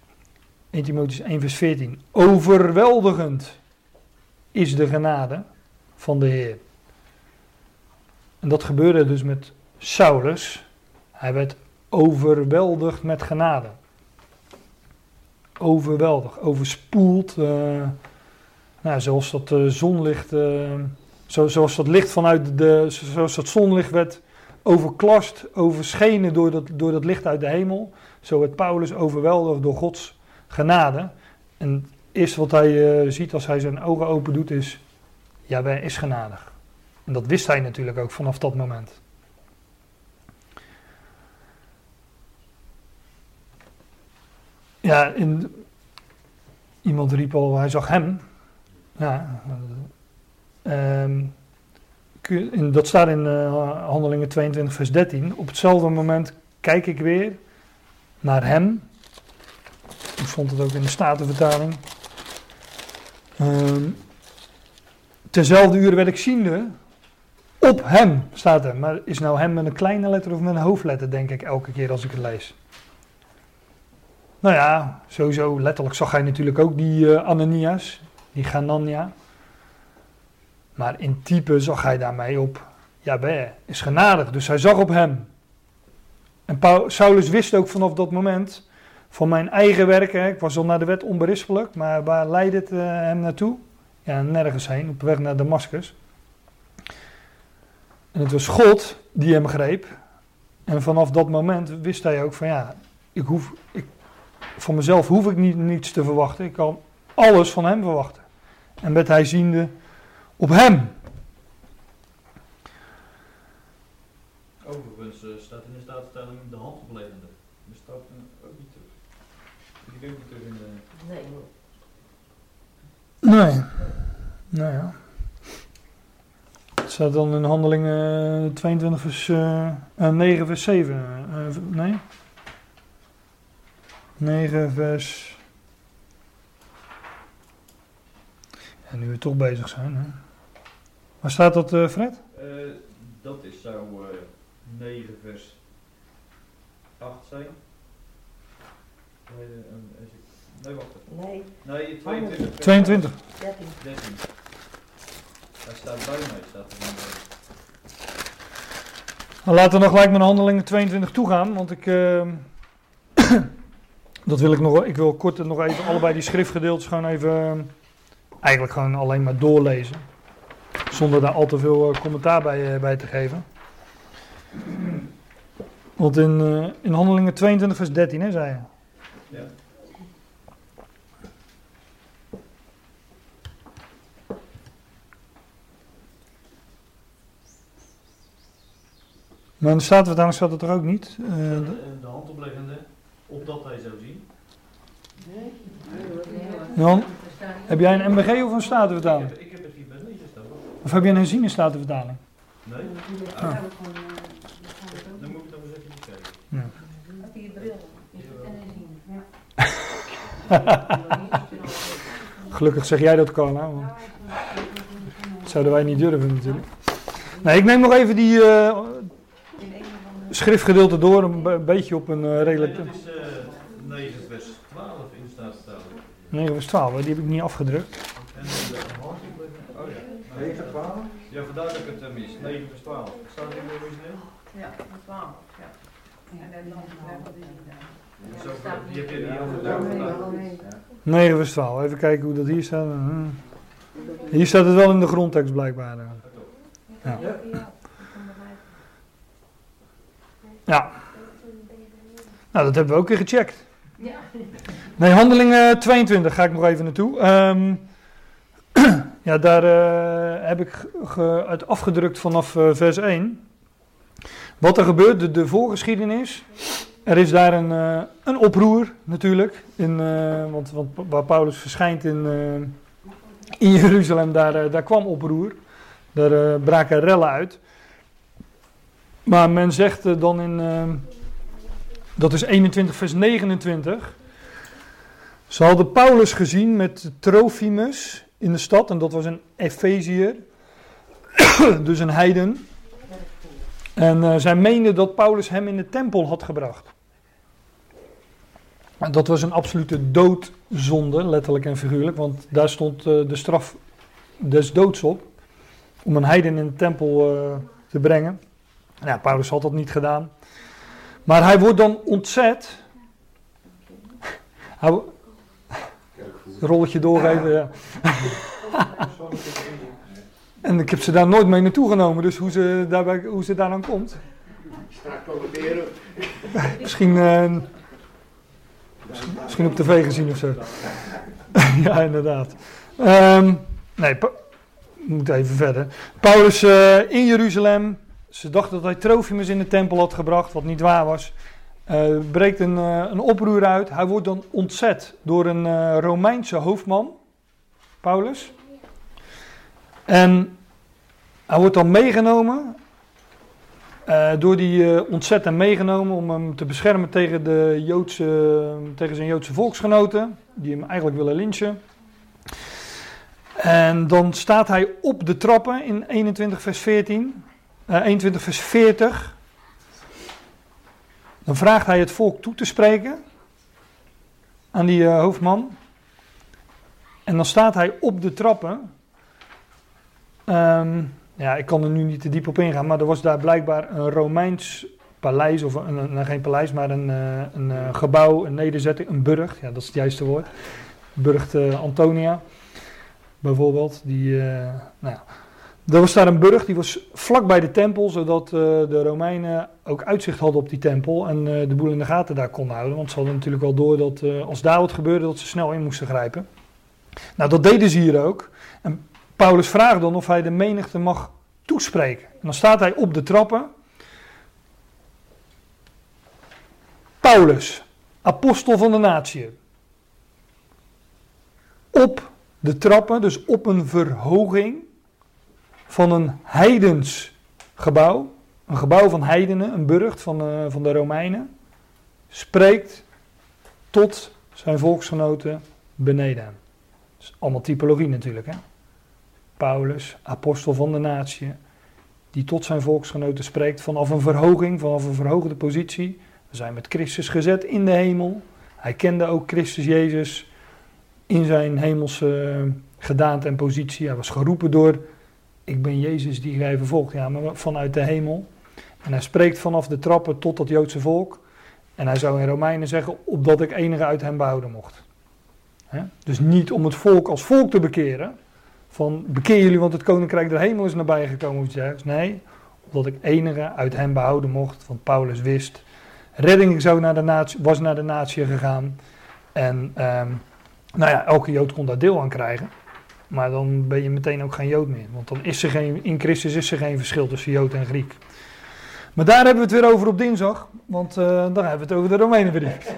1 Timotheüs 1 vers 14. Overweldigend is de genade van de Heer. En dat gebeurde dus met Saulus. Hij werd overweldigd met genade. Overweldigd, overspoeld. Uh, nou, zoals dat uh, zonlicht, uh, zo, zoals dat licht vanuit de, zoals dat zonlicht werd overklast, overschenen door dat, door dat licht uit de hemel. Zo werd Paulus overweldigd door Gods genade. En het eerste wat hij ziet als hij zijn ogen open doet is, ja, wij is genadig. En dat wist hij natuurlijk ook vanaf dat moment. Ja, in, iemand riep al, hij zag hem. Ja, um, in, dat staat in uh, Handelingen 22, vers 13. Op hetzelfde moment kijk ik weer naar hem. Ik vond het ook in de Statenvertaling. Um, Terzelfde uur werd ik ziende. Op hem staat er. Maar is nou hem met een kleine letter of met een hoofdletter, denk ik, elke keer als ik het lees. Nou ja, sowieso letterlijk zag hij natuurlijk ook die uh, Ananias, die Ganania. Maar in type zag hij daarmee op, ja, is genadig. Dus hij zag op hem. En Saulus wist ook vanaf dat moment van mijn eigen werken. Ik was al naar de wet onberispelijk, maar waar leidde het uh, hem naartoe? ja, nergens heen, op weg naar Damascus. En het was God die hem greep. En vanaf dat moment wist hij ook van ja, ik hoef, ik, van mezelf hoef ik niet, niets te verwachten. Ik kan alles van hem verwachten. En werd hij ziende op hem. Overigens uh, staat in de staatstelling de handopleidende. Dat staat uh, ook niet terug. Die in de... Nee. Nee. Nou ja. Het staat dan in handelingen 22 vers, uh, 9 vers 7. Uh, nee? 9 vers... En nu we toch bezig zijn. Hè? Waar staat dat, uh, Fred? dat is, zou 9 vers 8 zijn. Nee, wacht Nee. Nee, 22. 22. 13. 13. Hij staat bij mij, staat er Dan laten we nog gelijk met handelingen 22 toegaan, want ik... Uh, *coughs* dat wil ik nog... Ik wil kort nog even allebei die schriftgedeeltes gewoon even... eigenlijk gewoon alleen maar doorlezen. Zonder daar al te veel uh, commentaar bij, uh, bij te geven. Want in, uh, in handelingen 22 vers 13, hè, zei je? Ja. Maar in de Statenvertaling staat het er ook niet. Uh, de, de hand opleggende, opdat hij zou zien. Nee. Jan, heb jij een MBG of een Statenvertaling? Ik heb, ik heb het hier bij staan. Of heb jij een herziene Statenvertaling? Nee. Ah. Dan moet ik dan eens even kijken. Ja. Heb je je bril? Is het en zien? *laughs* Gelukkig zeg jij dat, Carla. Want dat zouden wij niet durven natuurlijk. Nee, ik neem nog even die uh, schriftgedeelte door, een beetje op een uh, redelijk... Nee, dat is uh, 9 vers 12 in staat staan. 9 vers 12, die heb ik niet afgedrukt. En de Oh ja. 9 12? Ja, vandaar dat ik het mis. 9 vers 12. Staat in de origineel? Ja, 12. Ja. En dan nog wat is Zo, die heb je niet afgedrukt. 9 vers 12, even kijken hoe dat hier staat. Hier staat het wel in de grondtekst blijkbaar. Ja. Ja. Nou, dat hebben we ook weer gecheckt. Nee, handelingen 22 ga ik nog even naartoe. Um, *clears throat* ja, daar uh, heb ik het afgedrukt vanaf uh, vers 1. Wat er gebeurt, de voorgeschiedenis. Er is daar een, uh, een oproer natuurlijk. In, want, want waar Paulus verschijnt in, in Jeruzalem, daar, daar kwam oproer. Daar braken rellen uit. Maar men zegt dan in, dat is 21 vers 29. Ze hadden Paulus gezien met Trofimus in de stad, en dat was een Efeziër. *coughs* dus een heiden. En eh, zij meende dat Paulus hem in de tempel had gebracht. Dat was een absolute doodzonde, letterlijk en figuurlijk, want daar stond eh, de straf des doods op. Om een heiden in de tempel eh, te brengen. Ja, Paulus had dat niet gedaan. Maar hij wordt dan ontzet. Hij, rolletje doorgeven, ja. en ik heb ze daar nooit mee naartoe genomen, dus hoe ze, daarbij, hoe ze daar dan komt. Misschien, uh, misschien op tv gezien of zo. *laughs* ja, inderdaad. Um, nee, moet even verder. Paulus uh, in Jeruzalem. Ze dachten dat hij Trofimus in de tempel had gebracht, wat niet waar was. Uh, breekt een, uh, een oproer uit. Hij wordt dan ontzet door een Romeinse hoofdman, Paulus. En hij wordt dan meegenomen, door die ontzet en meegenomen om hem te beschermen tegen, de Joodse, tegen zijn Joodse volksgenoten, die hem eigenlijk willen lynchen. En dan staat hij op de trappen in 21 vers 14, 21 vers 40. Dan vraagt hij het volk toe te spreken aan die uh, hoofdman. En dan staat hij op de trappen. Um, ja, ik kan er nu niet te diep op ingaan, maar er was daar blijkbaar een Romeins paleis, of een, een geen paleis, maar een, uh, een uh, gebouw, een nederzetting, een burcht, ja, dat is het juiste woord. Burcht Antonia, bijvoorbeeld. Die, nou ja, er was daar een burcht, die was vlak bij de tempel, zodat de Romeinen ook uitzicht hadden op die tempel en de boel in de gaten daar konden houden. Want ze hadden natuurlijk wel door dat als daar wat gebeurde, dat ze snel in moesten grijpen. Nou, dat deden ze hier ook. En Paulus vraagt dan of hij de menigte mag toespreken. En dan staat hij op de trappen. Paulus, apostel van de natie. Op de trappen, dus op een verhoging van een heidens gebouw, een gebouw van heidenen, een burcht van, uh, van de Romeinen, spreekt tot zijn volksgenoten beneden. Dat is allemaal typologie natuurlijk. Hè? Paulus, apostel van de natie, die tot zijn volksgenoten spreekt vanaf een verhoging, vanaf een verhoogde positie. We zijn met Christus gezet in de hemel. Hij kende ook Christus Jezus in zijn hemelse gedaante en positie. Hij was geroepen door ik ben Jezus die gij vervolgt. Ja, maar vanuit de hemel. En hij spreekt vanaf de trappen tot dat Joodse volk. En hij zou in Romeinen zeggen, opdat ik enige uit hem behouden mocht. Dus niet om het volk als volk te bekeren. Van bekeer jullie, want het koninkrijk der hemel is nabij gekomen. Nee, opdat ik enige uit hem behouden mocht. Want Paulus wist, redding zou naar de natie, was naar de natie gegaan. En um, nou ja, elke Jood kon daar deel aan krijgen. Maar dan ben je meteen ook geen Jood meer. Want dan is er geen, in Christus is er geen verschil tussen Jood en Griek. Maar daar hebben we het weer over op dinsdag. Want uh, dan hebben we het over de Romeinenbrief.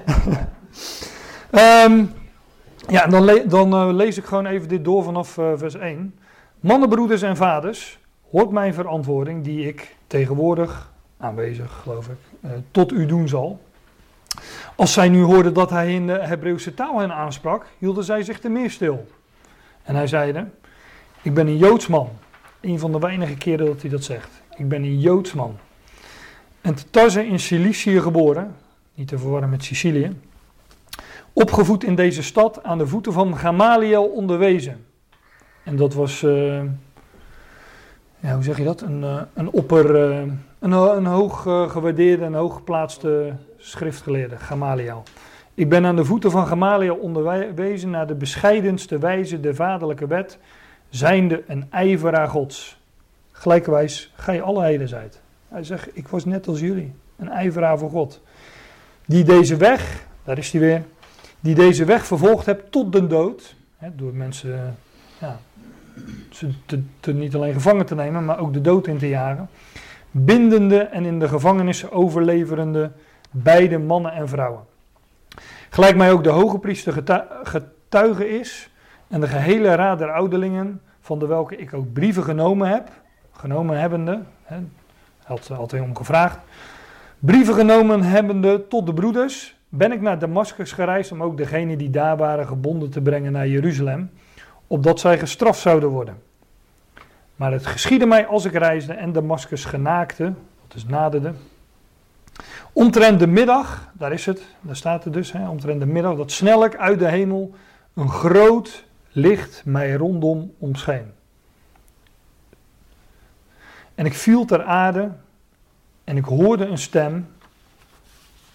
*laughs* um, ja, dan, le dan uh, lees ik gewoon even dit door vanaf uh, vers 1. Mannen, broeders en vaders, hoort mijn verantwoording die ik tegenwoordig, aanwezig geloof ik, tot u doen zal. Als zij nu hoorden dat hij in de Hebreeuwse taal hen aansprak, hielden zij zich te meer stil. En hij zeide, ik ben een Joodsman. Een van de weinige keren dat hij dat zegt. Ik ben een Joodsman. En te in Cilicië geboren, niet te verwarren met Sicilië. Opgevoed in deze stad aan de voeten van Gamaliel onderwezen. En dat was, uh, ja, hoe zeg je dat? Een, uh, een opper, uh, een, een hoog gewaardeerde en hoog geplaatste schriftgeleerde, Gamaliel. Ik ben aan de voeten van Gamaliel onderwezen naar de bescheidenste wijze der vaderlijke wet, zijnde een ijveraar gods. Gelijkwijs gij alle heden zijt. Hij zegt, ik was net als jullie, een ijveraar voor God. Die deze weg, daar is hij weer, die deze weg vervolgd hebt tot de dood. Hè, door mensen ja, ze te, niet alleen gevangen te nemen, maar ook de dood in te jagen. Bindende en in de gevangenissen overleverende beide mannen en vrouwen. Gelijk mij ook de hoge priester getuige is en de gehele raad der ouderlingen, van de welke ik ook brieven genomen heb, genomen hebbende, hè, had altijd om gevraagd, brieven genomen hebbende tot de broeders, ben ik naar Damascus gereisd om ook degenen die daar waren gebonden te brengen naar Jeruzalem, opdat zij gestraft zouden worden. Maar het geschiedde mij als ik reisde en Damascus genaakte, dat is naderde. Omtrent de middag, daar is het, daar staat het dus, hè, omtrent de middag, dat snellijk uit de hemel een groot licht mij rondom omscheen. En ik viel ter aarde en ik hoorde een stem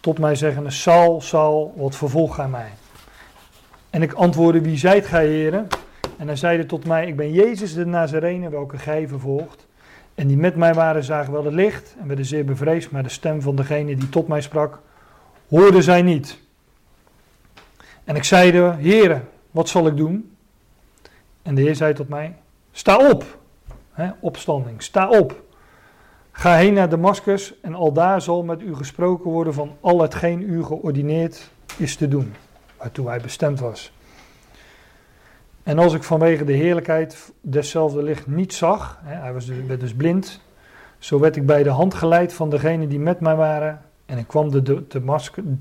tot mij zeggende, Saul, Saul, wat vervolgt gij mij? En ik antwoordde, wie zijt gij, heren? En hij zeide tot mij, ik ben Jezus de Nazarene, welke gij vervolgt. En die met mij waren, zagen wel het licht en werden zeer bevreesd, maar de stem van degene die tot mij sprak, hoorde zij niet. En ik zeide, heren, wat zal ik doen? En de Heer zei tot mij, sta op. opstanding, sta op. Ga heen naar Damascus en al daar zal met u gesproken worden van al hetgeen u geordineerd is te doen, waartoe hij bestemd was. En als ik vanwege de heerlijkheid deszelfde licht niet zag, hè, hij was dus, werd dus blind, zo werd ik bij de hand geleid van degenen die met mij waren. En ik kwam de, de,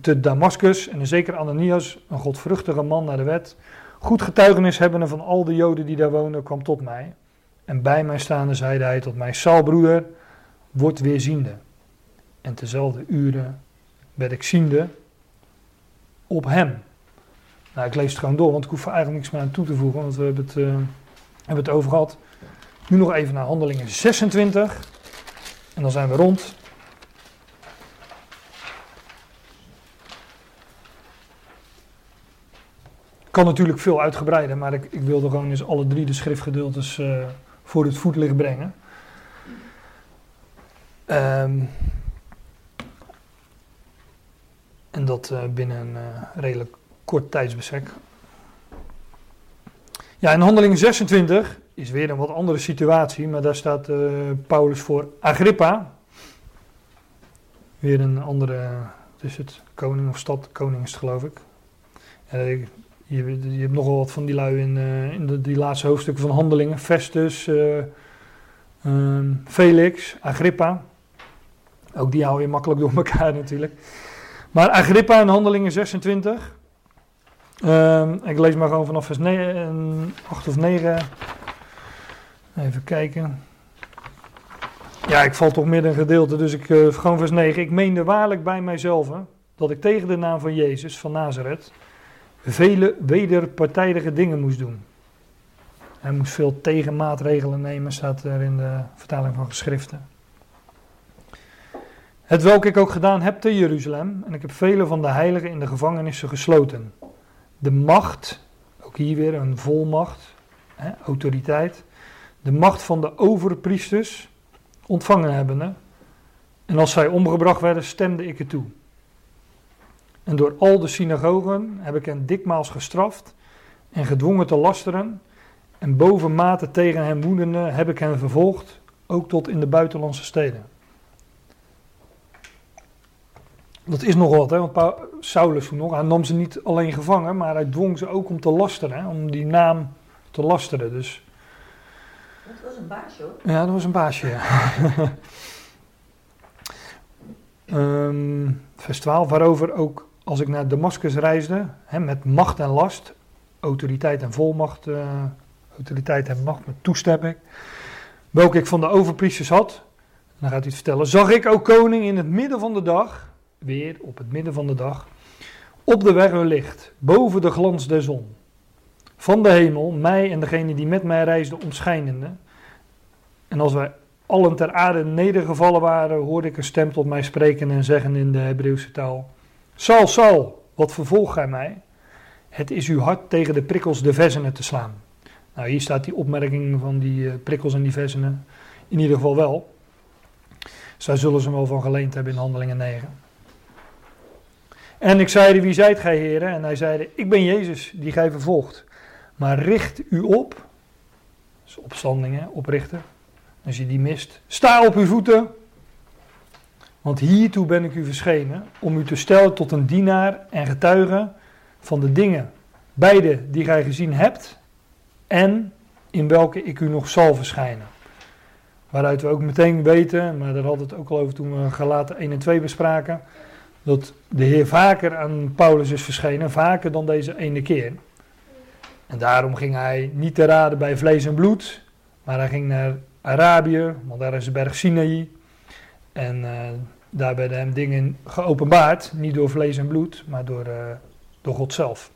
de Damascus en een zeker Ananias, een godvruchtige man naar de wet, goed getuigenis hebbende van al de Joden die daar woonden, kwam tot mij. En bij mij staande zeide hij tot mij, Saul broeder, word weer ziende. En tezelfde uren werd ik ziende op hem. Nou, ik lees het gewoon door, want ik hoef er eigenlijk niks meer aan toe te voegen, want we hebben het, uh, hebben het over gehad. Nu nog even naar handelingen 26. En dan zijn we rond. Kan natuurlijk veel uitgebreider, maar ik, ik wilde gewoon eens alle drie de schriftgedeeltes uh, voor het voetlicht brengen. Um, en dat uh, binnen een uh, redelijk kort tijdsbestek. Ja, in handeling 26 is weer een wat andere situatie, maar daar staat uh, Paulus voor Agrippa. Weer een andere, is het, koning of stad, koning is het geloof ik. je, je, hebt nogal wat van die lui in, in de, die laatste hoofdstukken van handelingen. Festus, ehm, Felix, Agrippa. Ook die hou je makkelijk door elkaar natuurlijk. Maar Agrippa in Handelingen 26. Um, ik lees maar gewoon vanaf vers 9, 8 of 9. Even kijken. Ja, ik val toch midden een gedeelte, dus ik uh, gewoon vers 9. Ik meende waarlijk bij mijzelf dat ik tegen de naam van Jezus van Nazareth vele wederpartijdige dingen moest doen. Hij moest veel tegenmaatregelen nemen, staat er in de vertaling van geschriften. Het welk ik ook gedaan heb te Jeruzalem, en ik heb vele van de heiligen in de gevangenissen gesloten. De macht, ook hier weer een volmacht, hè, autoriteit, de macht van de overpriesters ontvangen hebbende. En als zij omgebracht werden, stemde ik het toe. En door al de synagogen heb ik hen dikmaals gestraft en gedwongen te lasteren. En bovenmate tegen hen woedende heb ik hen vervolgd, ook tot in de buitenlandse steden. Dat is nog wat, hè? want Saulus toen nog, hij nam ze niet alleen gevangen, maar hij dwong ze ook om te lasteren, hè? om die naam te lasteren. Dus... Dat was een baasje hoor. Ja, dat was een baasje, ja. um, *laughs* vers 12, waarover ook als ik naar Damascus reisde, hè, met macht en last, autoriteit en volmacht, uh, autoriteit en macht met toestemming, welke ik van de overpriesters had, dan gaat hij het vertellen, zag ik ook koning in het midden van de dag weer op het midden van de dag, op de weg licht, boven de glans der zon. Van de hemel, mij en degene die met mij reisden, omschijnende. En als wij allen ter aarde nedergevallen waren, hoorde ik een stem tot mij spreken en zeggen in de Hebreeuwse taal: Sal, Sal, wat vervolgt gij mij? Het is uw hart tegen de prikkels de versenen te slaan. Nou, hier staat die opmerking van die uh, prikkels en die versenen in ieder geval wel. Zij zullen ze wel van geleend hebben in Handelingen 9. En ik zeide, wie zijt gij heren? En hij zeide, ik ben Jezus, die gij vervolgt. Maar richt u op, dat opstandingen, oprichten. Als je die mist, sta op uw voeten. Want hiertoe ben ik u verschenen, om u te stellen tot een dienaar en getuige van de dingen, beide die gij gezien hebt, en in welke ik u nog zal verschijnen. Waaruit we ook meteen weten, maar daar hadden we het ook al over toen we Galaten 1 en 2 bespraken, dat de Heer vaker aan Paulus is verschenen, vaker dan deze ene keer. En daarom ging hij niet te raden bij vlees en bloed, maar hij ging naar Arabië, want daar is de berg Sinaï. En uh, daar werden hem dingen geopenbaard, niet door vlees en bloed, maar door, uh, door God zelf.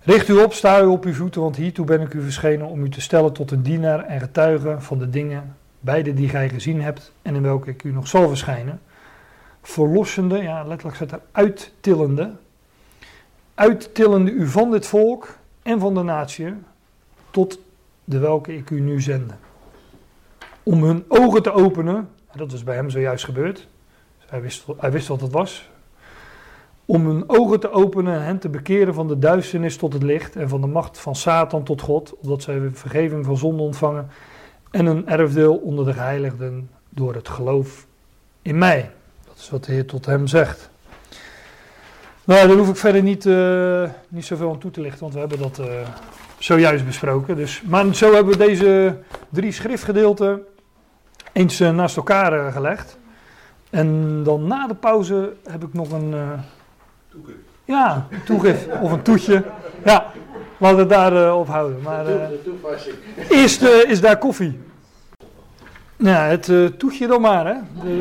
Richt u op, sta u op uw voeten, want hiertoe ben ik u verschenen om u te stellen tot een dienaar en getuige van de dingen, beide die gij gezien hebt en in welke ik u nog zal verschijnen. Verlossende, ja letterlijk staat er uittillende, uittillende u van dit volk en van de natie tot de welke ik u nu zende. Om hun ogen te openen, dat is bij hem zojuist gebeurd, hij, wist, hij wist wat het was, om hun ogen te openen en hen te bekeren van de duisternis tot het licht en van de macht van Satan tot God, opdat zij vergeving van zonde ontvangen en een erfdeel onder de geheiligden door het geloof in mij. Dat is wat de Heer tot hem zegt. Nou, daar hoef ik verder niet, uh, niet zoveel aan toe te lichten, want we hebben dat uh, zojuist besproken. Dus, maar zo hebben we deze drie schriftgedeelten eens uh, naast elkaar gelegd. En dan na de pauze heb ik nog een Toegif. Ja, een toegif of een toetje. Ja, laten we het daar op houden. Maar, eerst is daar koffie. Ja, het toetje dan maar, hè.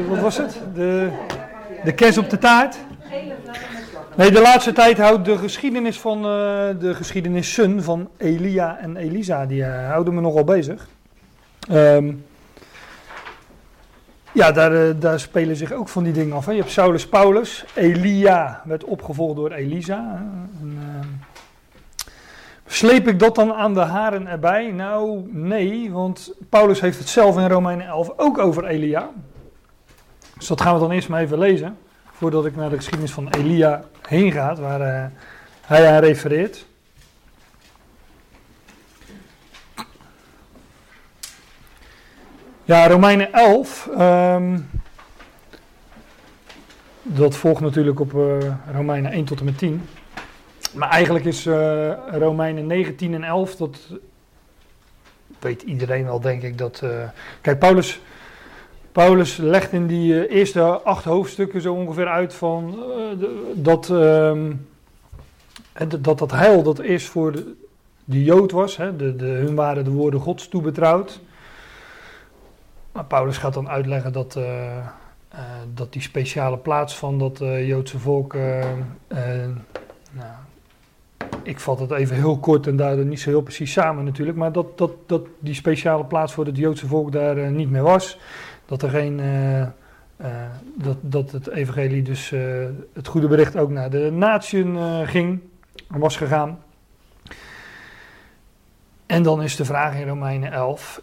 Wat was het? De, de kers op de taart. Nee, de laatste tijd houdt de geschiedenis van de geschiedenissen van Elia en Elisa, die houden me nogal bezig. Um, ja, daar, eh, daar spelen zich ook van die dingen af. Hè. Je hebt Saulus Paulus, Elia werd opgevolgd door Elisa. En, uh, sleep ik dat dan aan de haren erbij? Nou, nee, want Paulus heeft het zelf in Romeinen 11 ook over Elia. Dus dat gaan we dan eerst maar even lezen, voordat ik naar de geschiedenis van Elia heen ga, waar uh, hij aan refereert. Ja, Romeinen 11. Um, dat volgt natuurlijk op uh, Romeinen 1 tot en met 10. Maar eigenlijk is uh, Romeinen 19 en 11, dat weet iedereen wel, denk ik. Dat, uh, kijk, Paulus, Paulus legt in die eerste acht hoofdstukken zo ongeveer uit van dat, um, dat dat heil dat eerst voor de, de Jood was. Hè, de, de, hun waren de woorden Gods toebetrouwd. Maar Paulus gaat dan uitleggen dat, dat die speciale plaats van dat Joodse volk. Ik vat het even heel kort en daardoor niet zo heel precies samen natuurlijk. Maar dat, dat, dat die speciale plaats voor het Joodse volk daar niet meer was. Dat er geen. dat, dat het evangelie dus het goede bericht ook naar de natieën ging was gegaan. En dan is de vraag in Romeinen 11: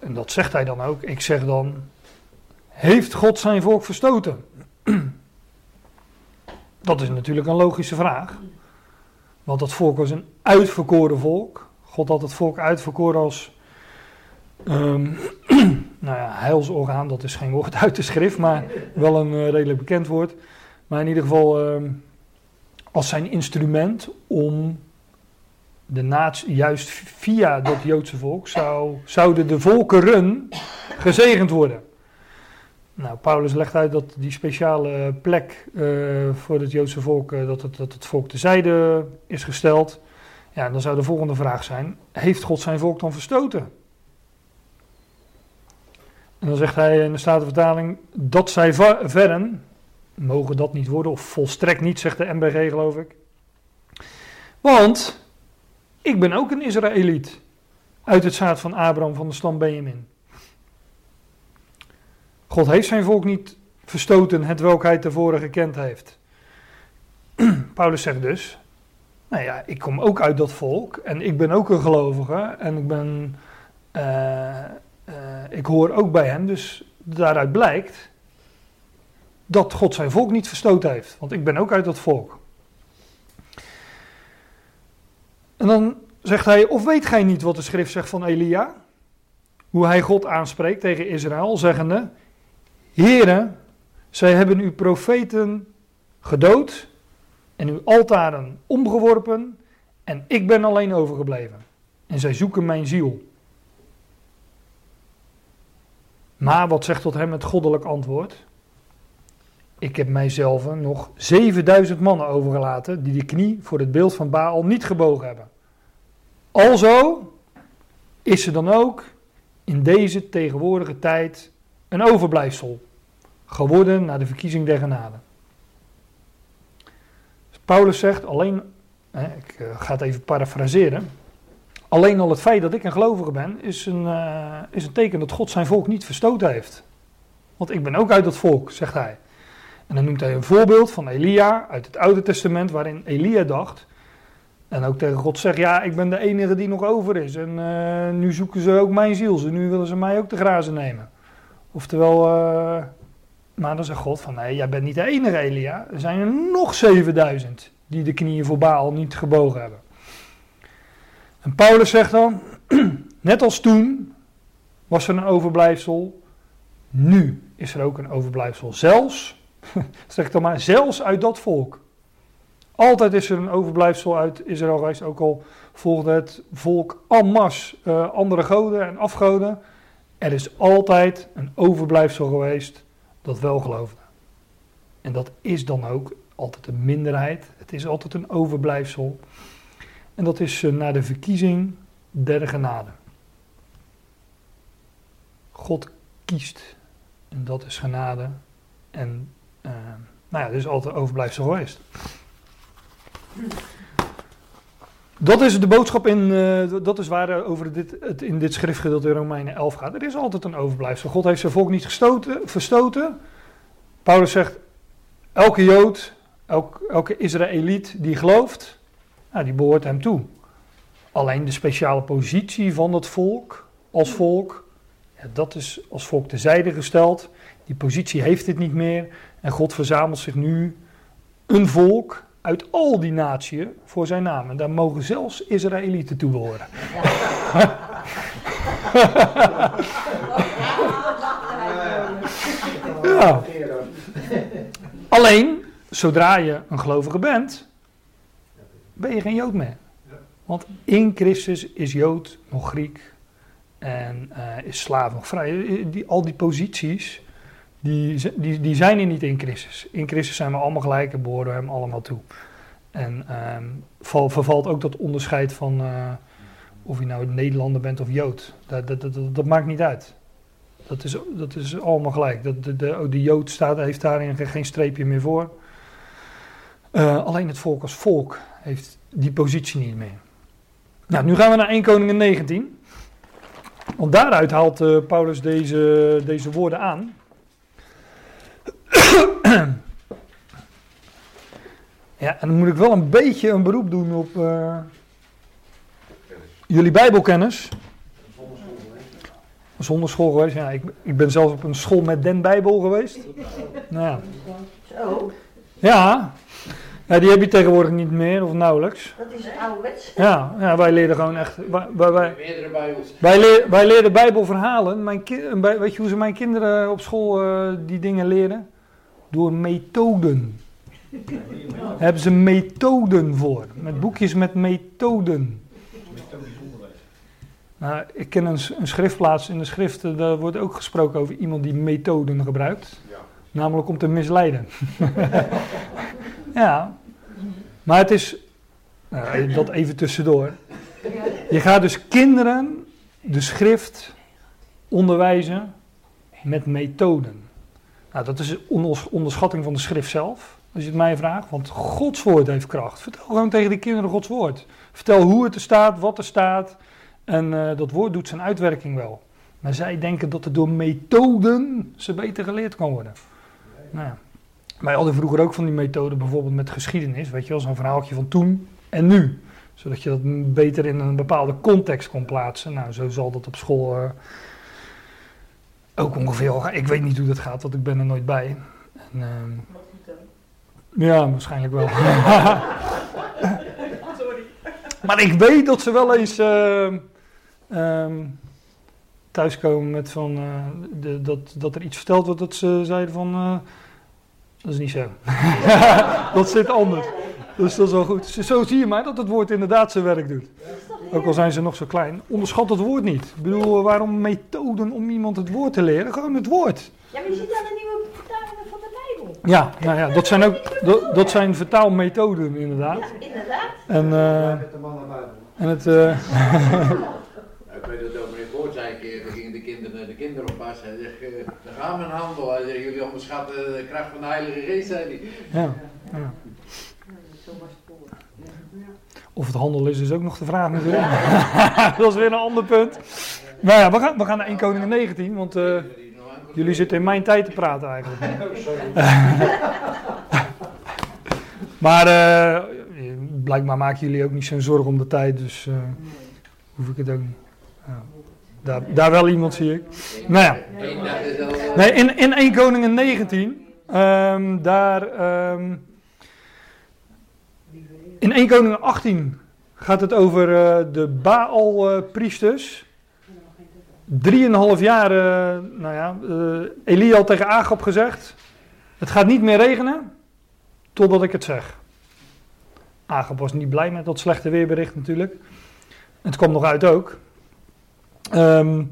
en dat zegt hij dan ook, ik zeg dan, heeft God zijn volk verstoten? *clears throat* Dat is natuurlijk een logische vraag. Want dat volk was een uitverkoren volk. God had het volk uitverkoren als um, *clears throat* nou ja, heilsorgaan, dat is geen woord uit de schrift, maar wel een uh, redelijk bekend woord. Maar in ieder geval um, als zijn instrument om de natie, juist via dat Joodse volk, zou, zouden de volkeren gezegend worden. Nou, Paulus legt uit dat die speciale plek uh, voor het Joodse volk, uh, dat, het, dat het volk tezijde is gesteld. Ja, dan zou de volgende vraag zijn: Heeft God zijn volk dan verstoten? En dan zegt hij in de Statenvertaling: Dat zij verren, mogen dat niet worden, of volstrekt niet, zegt de MBG, geloof ik. Want ik ben ook een Israëliet. Uit het zaad van Abraham van de stam Benjamin. God heeft zijn volk niet verstoten, het welk hij tevoren gekend heeft. *clears throat* Paulus zegt dus, nou ja, ik kom ook uit dat volk en ik ben ook een gelovige en ik ben, uh, uh, ik hoor ook bij hem, dus daaruit blijkt dat God zijn volk niet verstoten heeft, want ik ben ook uit dat volk. En dan zegt hij, of weet gij niet wat de schrift zegt van Elia? Hoe hij God aanspreekt tegen Israël, zeggende, Heren, zij hebben uw profeten gedood en uw altaren omgeworpen en ik ben alleen overgebleven. En zij zoeken mijn ziel. Maar wat zegt tot hem het goddelijk antwoord? Ik heb mijzelf nog 7000 mannen overgelaten die de knie voor het beeld van Baal niet gebogen hebben. Alzo is er dan ook in deze tegenwoordige tijd een overblijfsel, geworden na de verkiezing der genade. Paulus zegt alleen, ik eh, ga het even parafraseren, alleen al het feit dat ik een gelovige ben is een, uh, is een teken dat God zijn volk niet verstoten heeft. Want ik ben ook uit dat volk, zegt hij. En dan noemt hij een voorbeeld van Elia uit het Oude Testament, waarin Elia dacht. En ook tegen God zegt: Ja, ik ben de enige die nog over is. En uh, nu zoeken ze ook mijn ziel. Ze, nu willen ze mij ook te grazen nemen. Oftewel, maar dan zegt God: van nee, jij bent niet de enige Elia. Er zijn er nog 7000 die de knieën voor Baal niet gebogen hebben. En Paulus zegt dan: *clears throat* Net als toen was er een overblijfsel. Nu is er ook een overblijfsel. Zelfs *laughs* zeg dan maar, zelfs uit dat volk. Altijd is er een overblijfsel uit Israël geweest, ook al volgde het volk en masse uh, andere goden en afgoden. Er is altijd een overblijfsel geweest dat wel geloofde. En dat is dan ook altijd een minderheid. Het is altijd een overblijfsel. En dat is uh, na de verkiezing der genade. God kiest. En dat is genade. En uh, nou ja, dus altijd overblijfsel geweest. Dat is de boodschap in, uh, dat is waar over dit, het in dit schriftgedeelte in Romeinen 11 gaat. Er is altijd een overblijfsel. God heeft zijn volk niet gestoten, verstoten. Paulus zegt, elke Jood, elk, elke Israëliet die gelooft, nou, die behoort hem toe. Alleen de speciale positie van het volk, als volk, ja, dat is als volk terzijde gesteld. Die positie heeft het niet meer. En God verzamelt zich nu een volk uit al die naties voor zijn naam. En daar mogen zelfs Israëlieten toe behoren. *laughs* ja. Alleen, zodra je een gelovige bent, ben je geen Jood meer. Want in Christus is Jood nog Griek en uh, is slaaf nog vrij. Die, al die posities, die, die, die zijn er niet in Christus. In Christus zijn we allemaal gelijk en behoren hem allemaal toe. En um, val, vervalt ook dat onderscheid van uh, of je nou Nederlander bent of Jood. Dat, dat, dat, maakt niet uit. Dat is, dat is allemaal gelijk. Dat, de, de Jood staat, heeft daarin geen streepje meer voor. Uh, alleen het volk als volk heeft die positie niet meer. Nou, nu gaan we naar 1 Koningin 19. Want daaruit haalt uh, Paulus deze, deze woorden aan. *clears throat* ja, en dan moet ik wel een beetje een beroep doen op uh, jullie Bijbelkennis. Zonder school geweest, ja. Ik, ik ben zelfs op een school met den Bijbel geweest. Nou ja. Zo. Ja, ja, die heb je tegenwoordig niet meer, of nauwelijks. Dat is ouderwets. Ja, ja wij leerden gewoon echt. Wij, wij, wij, Meerdere bijbels. wij, leer, wij leerden Bijbelverhalen. Mijn ki- weet je hoe ze mijn kinderen op school uh, die dingen leren? Door methoden. Daar hebben ze methoden voor. Met boekjes met methoden. Nou, ik ken een, een schriftplaats in de schriften, daar wordt ook gesproken over iemand die methoden gebruikt. Ja. Namelijk om te misleiden. *laughs* ja. Maar het is, nou, dat even tussendoor. Je gaat dus kinderen de schrift onderwijzen met methoden. Nou, dat is een onderschatting van de schrift zelf, als je het mij vraagt. Want Gods woord heeft kracht. Vertel gewoon tegen de kinderen Gods woord. Vertel hoe het er staat, wat er staat. En uh, dat woord doet zijn uitwerking wel. Maar zij denken dat er door methoden ze beter geleerd kan worden. Nou ja. Wij hadden vroeger ook van die methoden, bijvoorbeeld met geschiedenis. Weet je wel, zo'n verhaaltje van toen en nu. Zodat je dat beter in een bepaalde context kon plaatsen. Nou, zo zal dat op school uh, ook ongeveer al. Ik weet niet hoe dat gaat, want ik ben er nooit bij. En, uh, ja, waarschijnlijk wel. *laughs* maar ik weet dat ze wel eens uh, um, thuiskomen met van, uh, de, dat, dat er iets verteld wordt dat ze zeiden van, uh, dat is niet zo. *laughs* dat zit anders. Dus dat is wel goed. Zo zie je maar dat het woord inderdaad zijn werk doet. Ook al zijn ze nog zo klein. Onderschat het woord niet. Ik bedoel, waarom methoden om iemand het woord te leren? Gewoon het woord. Ja, maar je ziet dan een nieuwe vertaling van de Bijbel. Ja, nou ja, dat zijn ook dat, dat zijn vertaalmethoden inderdaad. Ja, inderdaad. En, uh, en het... Uh, *laughs* ik weet dat dominee Voort zei een keer, we gingen de Hij zegt, eh, dan gaan we een handel. Hij zegt, jullie onderschatten de kracht van de Heilige Geest, zei hij. Ja, ja. Zo was het voor. Of het handel is, is ook nog de vraag natuurlijk. *laughs* dat is weer een ander punt. Nou ja, we gaan, we gaan naar 1 Koningen 19, want eh, jullie zitten in mijn tijd te praten eigenlijk. *laughs* *laughs* maar eh, blijkbaar maken jullie ook niet zo'n zorg om de tijd, dus eh, hoef ik het ook niet. Daar, daar wel iemand zie ik. Nou ja. Nee, in, in 1 Koningen 19, ehm, daar, ehm, in 1 Koningen 18 gaat het over eh, de Baal-priesters. Drieënhalf jaar, eh, nou ja, eh, Elia tegen Agab gezegd, het gaat niet meer regenen, totdat ik het zeg. Agab was niet blij met dat slechte weerbericht natuurlijk. Het kwam nog uit ook. Ehm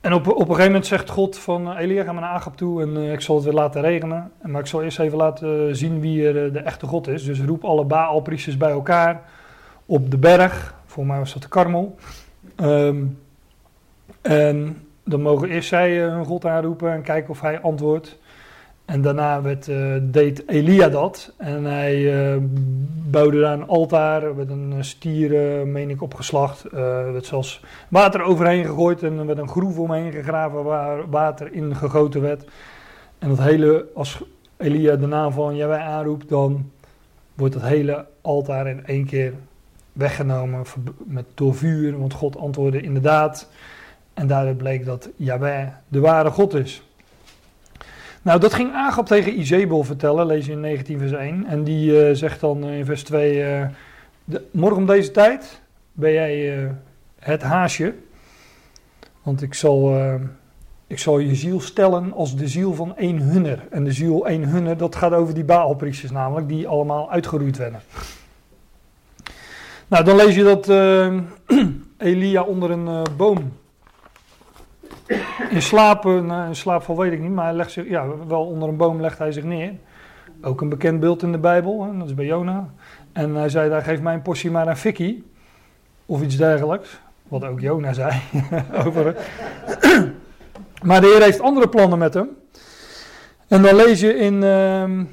en op, op een gegeven moment zegt God van eh, Elia, ga maar naar Agap toe en eh, ik zal het weer laten regenen. En, maar ik zal eerst even laten zien wie er eh, de echte God is. Dus roep alle Baalpriesters bij elkaar op de berg. Voor mij was dat de Karmel. Ehm, en dan mogen eerst zij eh, hun God aanroepen en kijken of hij antwoordt. En daarna werd, eh, deed Elia dat. En hij eh, bouwde daar een altaar. Werd een stier, eh, meen ik, opgeslacht. Er werd zelfs water overheen gegooid. En er werd een groef omheen gegraven waar water in gegoten werd. En dat hele, als Elia de naam van Jawij aanroept, dan wordt dat hele altaar in één keer weggenomen met, door vuur. Want God antwoordde inderdaad. En daaruit bleek dat Jawij de ware God is. Nou, dat ging Agab tegen Izebel vertellen, lees je in 19 vers 1. En die eh, zegt dan in vers 2, eh, morgen om deze tijd ben jij eh, het haasje. Want ik zal, eh, ik zal je ziel stellen als de ziel van één hunner. En de ziel één hunner, dat gaat over die Baalpriesters namelijk, die allemaal uitgeroeid werden. Nou, dan lees je dat eh, *clears throat* Elia onder een eh, boom in slaap, nou, in slaapval weet ik niet, maar hij legt zich, ja, wel onder een boom legt hij zich neer. Ook een bekend beeld in de Bijbel, hè, dat is bij Jona. En hij zei, daar geef mij een portie maar aan fikkie, of iets dergelijks. Wat ook Jona zei. *laughs* over, maar de Heer heeft andere plannen met hem. En dan lees je in, ehm,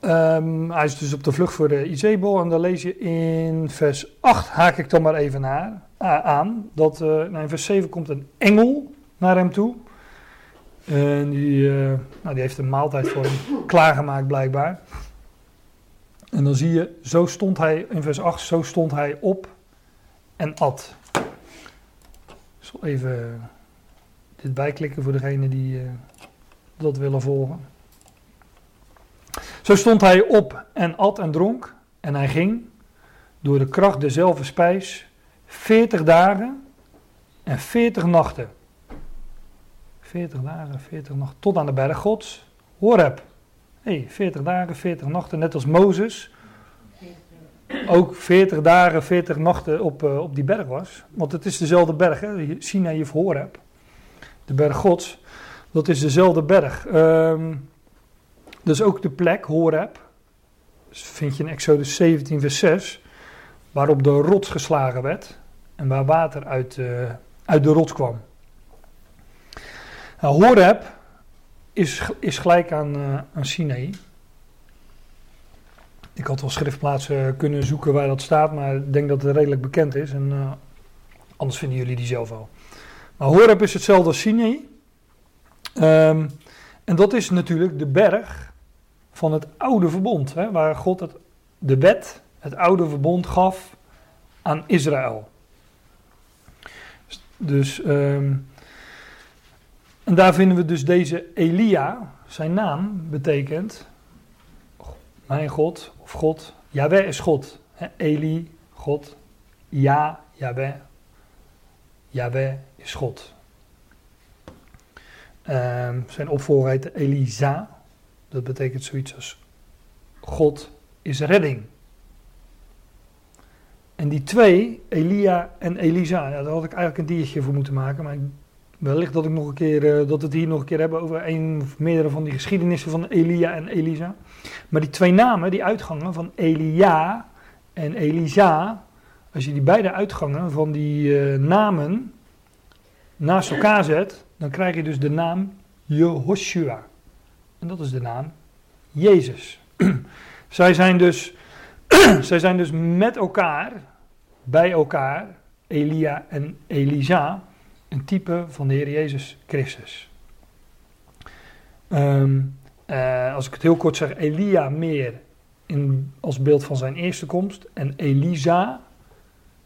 ehm, hij is dus op de vlucht voor de Izebel. En dan lees je in vers 8, haak ik dan maar even naar, aan. Dat eh, in vers 7 komt een engel naar hem toe. En die, eh, nou, die heeft een maaltijd voor hem klaargemaakt blijkbaar. En dan zie je, zo stond hij, in vers 8, zo stond hij op en at. Ik zal even dit bijklikken voor degenen die eh, dat willen volgen. Zo stond hij op en at en dronk. En hij ging door de kracht dezelfde spijs 40 dagen en 40 nachten. 40 dagen, 40 nachten, tot aan de berg Gods, Horeb. Hey, 40 dagen, 40 nachten, net als Mozes. Ook 40 dagen, 40 nachten op, eh, op die berg was. Want het is dezelfde berg, hè? Sinai of Horeb. De berg Gods, dat is dezelfde berg. Dat is ook de plek, Horeb. Dat vind je in Exodus 17, vers 6. Waarop de rots geslagen werd. En waar water uit, eh, uit de rots kwam. Nou, Horeb is, is gelijk aan, eh, aan Sinaï. Ik had wel schriftplaatsen kunnen zoeken waar dat staat, maar ik denk dat het redelijk bekend is. En eh, anders vinden jullie die zelf wel. Maar Horeb is hetzelfde als Sinaï. Ehm, en dat is natuurlijk de berg van het oude verbond, hè, waar God het, de wet, het oude verbond gaf aan Israël. Dus, ehm, en daar vinden we dus deze Elia, zijn naam betekent mijn God of God. Yahweh is God. Hè, Eli, God. Ja, Yahweh. Yahweh is God. Ehm, zijn opvolger heet Elisa. Dat betekent zoiets als God is redding. En die twee, Elia en Elisa, daar had ik eigenlijk een diertje voor moeten maken. Maar wellicht dat, ik nog een keer, eh, dat we het hier nog een keer hebben over een of meerdere van die geschiedenissen van Elia en Elisa. Maar die twee namen, die uitgangen van Elia en Elisa, als je die beide uitgangen van die eh, namen naast elkaar zet, dan krijg je dus de naam Jehoshua. En dat is de naam Jezus. *clears throat* zij, zijn dus, *clears throat* zij zijn dus met elkaar, bij elkaar, Elia en Elisa, een type van de Heer Jezus Christus. Ehm, eh, als ik het heel kort zeg, Elia meer in, als beeld van zijn eerste komst en Elisa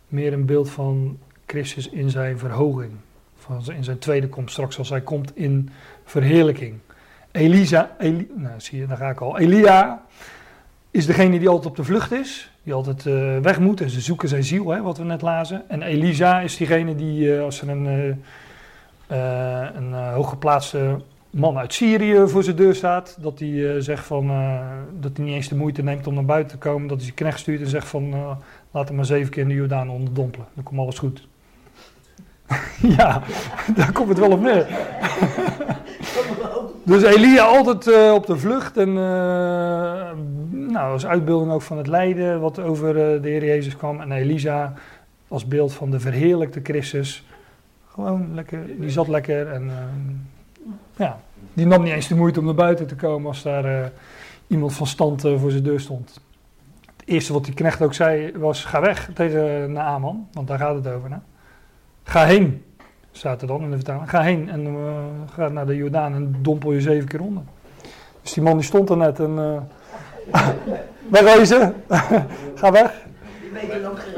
meer een beeld van Christus in zijn verhoging, van in zijn tweede komst, straks als hij komt in verheerlijking. Elisa, Eli, nou zie je, daar ga ik al. Elia is degene die altijd op de vlucht is, die altijd uh, weg moet en ze zoeken zijn ziel, hè, wat we net lazen. En Elisa is diegene die, uh, als er een, uh, een hooggeplaatste man uit Syrië voor zijn deur staat, dat hij zegt van, dat hij niet eens de moeite neemt om naar buiten te komen, dat hij zijn knecht stuurt en zegt van, laat hem maar zeven keer in de Jordaan onderdompelen, dan komt alles goed. *laughs* ja, *laughs* daar komt het wel op neer. Dus Elia altijd uh, op de vlucht en uh, nou, als uitbeelding ook van het lijden wat over uh, de Heer Jezus kwam. En Elisa als beeld van de verheerlijkte Christus. Gewoon lekker, die zat lekker en ja, die nam niet eens de moeite om naar buiten te komen als daar iemand van stand voor zijn deur stond. Het eerste wat die knecht ook zei was, ga weg tegen Naaman, want daar gaat het over. Hè? Ga heen, staat er dan in de vertaling. Ga heen en uh, ga naar de Jordaan en dompel je zeven keer onder. Dus die man die stond er net en... *laughs* Uh, wegwezen, *laughs* ga weg.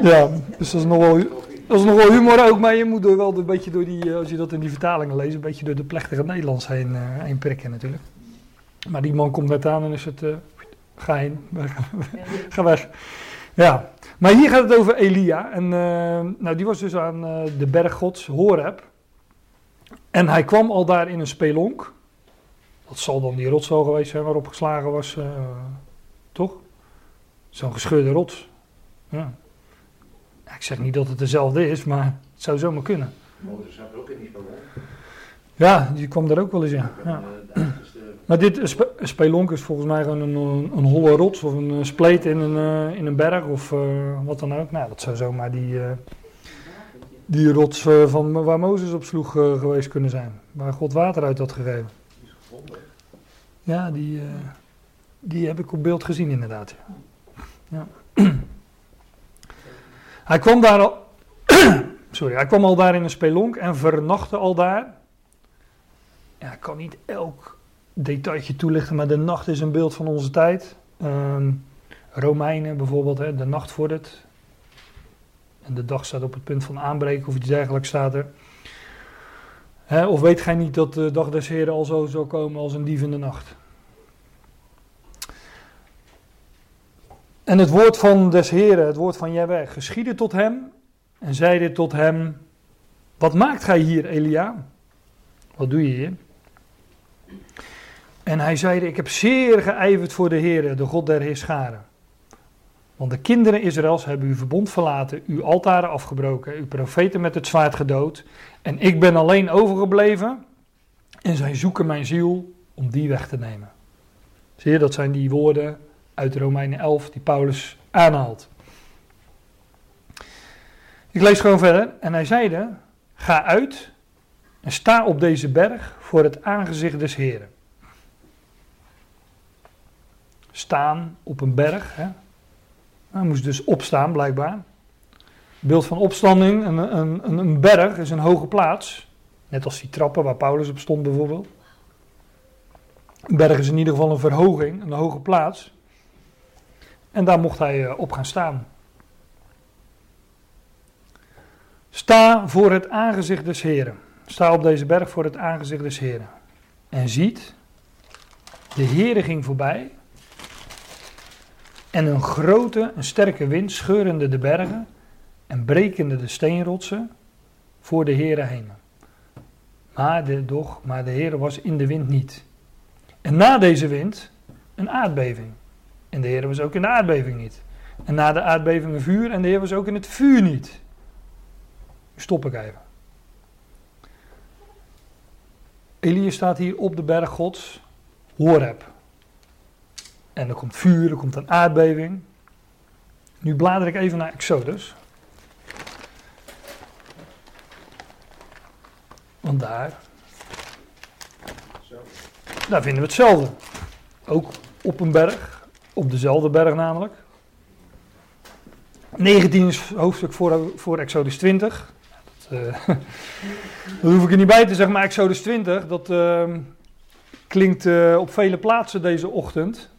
Ja, dus dat is nog wel, dat is nog wel humor ook, maar je moet er wel een beetje door die, als je dat in die vertalingen leest, een beetje door de plechtige Nederlands heen, heen prikken natuurlijk. Maar die man komt net aan en is het, ga heen, *laughs* ga weg. Ja, maar hier gaat het over Elia. En uh, nou, die was dus aan uh, de berg gods Horeb. En hij kwam al daar in een spelonk. Dat zal dan die rotsel geweest zijn waarop geslagen was, uh, toch? Zo'n gescheurde rots. Ja. Ik zeg niet dat het dezelfde is, maar het zou zomaar kunnen. Mozes zat ook in die spelonk. Ja, die kwam daar ook wel eens in. Ja. Maar dit spe, spelonk is volgens mij gewoon een, een, holle rots of een spleet in een, uh, in een berg of uh, wat dan ook. Nou, dat zou zomaar die, die rots van waar Mozes op sloeg geweest kunnen zijn. Waar God water uit had gegeven. Ja, die, die heb ik op beeld gezien inderdaad. Ja. *clears throat* hij kwam daar al... *clears throat* Sorry, hij kwam al daar in een spelonk en vernachtte al daar. Ja, kan niet elk detailje toelichten, maar de nacht is een beeld van onze tijd. Um, Romeinen bijvoorbeeld, hè, de nacht vordert. En de dag staat op het punt van aanbreken of iets dergelijks staat er. Hè, of weet gij niet dat de dag des Heren al zo zal komen als een dief in de nacht? En het woord van des Heren, het woord van Jaweh, geschiedde tot hem en zeide tot hem, wat maakt gij hier, Elia? Wat doe je hier? En hij zeide, ik heb zeer geijverd voor de Heer, de God der Heerscharen. Want de kinderen Israëls hebben uw verbond verlaten, uw altaren afgebroken, uw profeten met het zwaard gedood. En ik ben alleen overgebleven en zij zoeken mijn ziel om die weg te nemen. Zie je, dat zijn die woorden uit Romeinen 11 die Paulus aanhaalt. Ik lees gewoon verder. En hij zeide, ga uit en sta op deze berg voor het aangezicht des Heren staan op een berg. Hè. Hij moest dus opstaan, blijkbaar. Beeld van opstanding, een, een, een berg is een hoge plaats. Net als die trappen waar Paulus op stond bijvoorbeeld. Een berg is in ieder geval een verhoging, een hoge plaats. En daar mocht hij eh, op gaan staan. Sta voor het aangezicht des Heren. Sta op deze berg voor het aangezicht des Heren. En ziet, de Heere ging voorbij en een grote, een sterke wind scheurende de bergen en brekende de steenrotsen voor de Heere heen. Maar de, doch, maar de Heere was in de wind niet. En na deze wind een aardbeving. En de Heer was ook in de aardbeving niet. En na de aardbeving een vuur en de Heer was ook in het vuur niet. Stop ik even. Elia staat hier op de berg Gods, Horeb. En er komt vuur, er komt een aardbeving. Nu blader ik even naar Exodus. Want daar, daar vinden we hetzelfde. Ook op een berg, op dezelfde berg namelijk. 19 is hoofdstuk voor, voor Exodus 20. Dat, eh, *laughs* dat hoef ik er niet bij te zeggen, maar Exodus 20, dat ehm, klinkt eh, op vele plaatsen deze ochtend.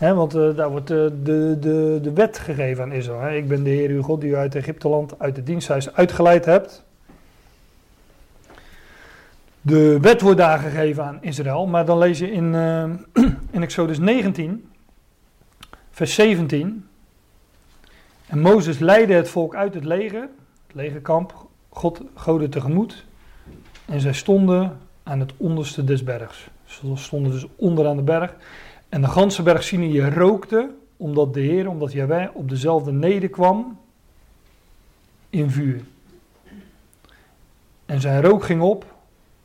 Want eh, daar wordt eh, de, de, de wet gegeven aan Israël. Ik ben de Heer uw God die u uit Egypteland, uit het diensthuis uitgeleid hebt. De wet wordt daar gegeven aan Israël, maar dan lees je in, eh, *clears throat* in Exodus 19, vers 17. En Mozes leidde het volk uit het leger, het legerkamp, God gode tegemoet. En zij stonden aan het onderste des bergs. Ze stonden dus onderaan de berg. En de ganse berg Sinai rookte, omdat de Heer, omdat Jahweh op dezelfde nederkwam in vuur. En zijn rook ging op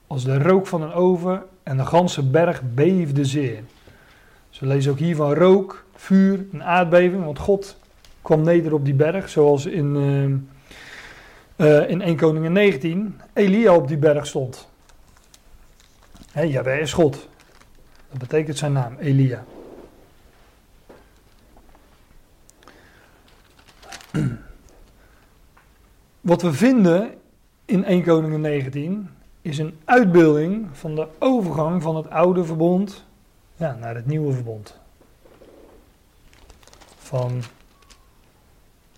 als de rook van een oven en de ganse berg beefde zeer. Ze lezen ook hier van rook, vuur, een aardbeving, want God kwam neder op die berg, zoals in, eh, eh, in 1 Koningin 19 Elia op die berg stond. Jahweh is God. Dat betekent zijn naam, Elia. Wat we vinden in 1 Koningin 19 is een uitbeelding van de overgang van het oude verbond ja, naar het nieuwe verbond. Van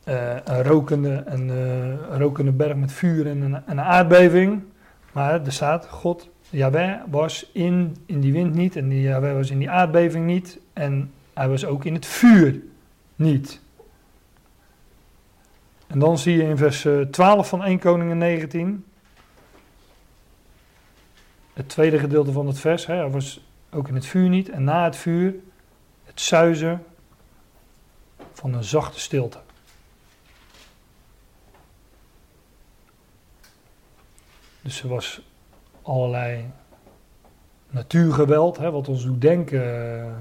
eh, een, rokende, eh, een berg met vuur en een, een aardbeving. Maar er staat, God, Jahweh was in, in die wind niet en Jahweh was in die aardbeving niet. En hij was ook in het vuur niet. En dan zie je in vers eh, 12 van 1 Koningen 19. Het tweede gedeelte van het vers. Hè, hij was ook in het vuur niet. En na het vuur het zuizen van een zachte stilte. Dus er was allerlei natuurgeweld, hè, wat ons doet denken eh,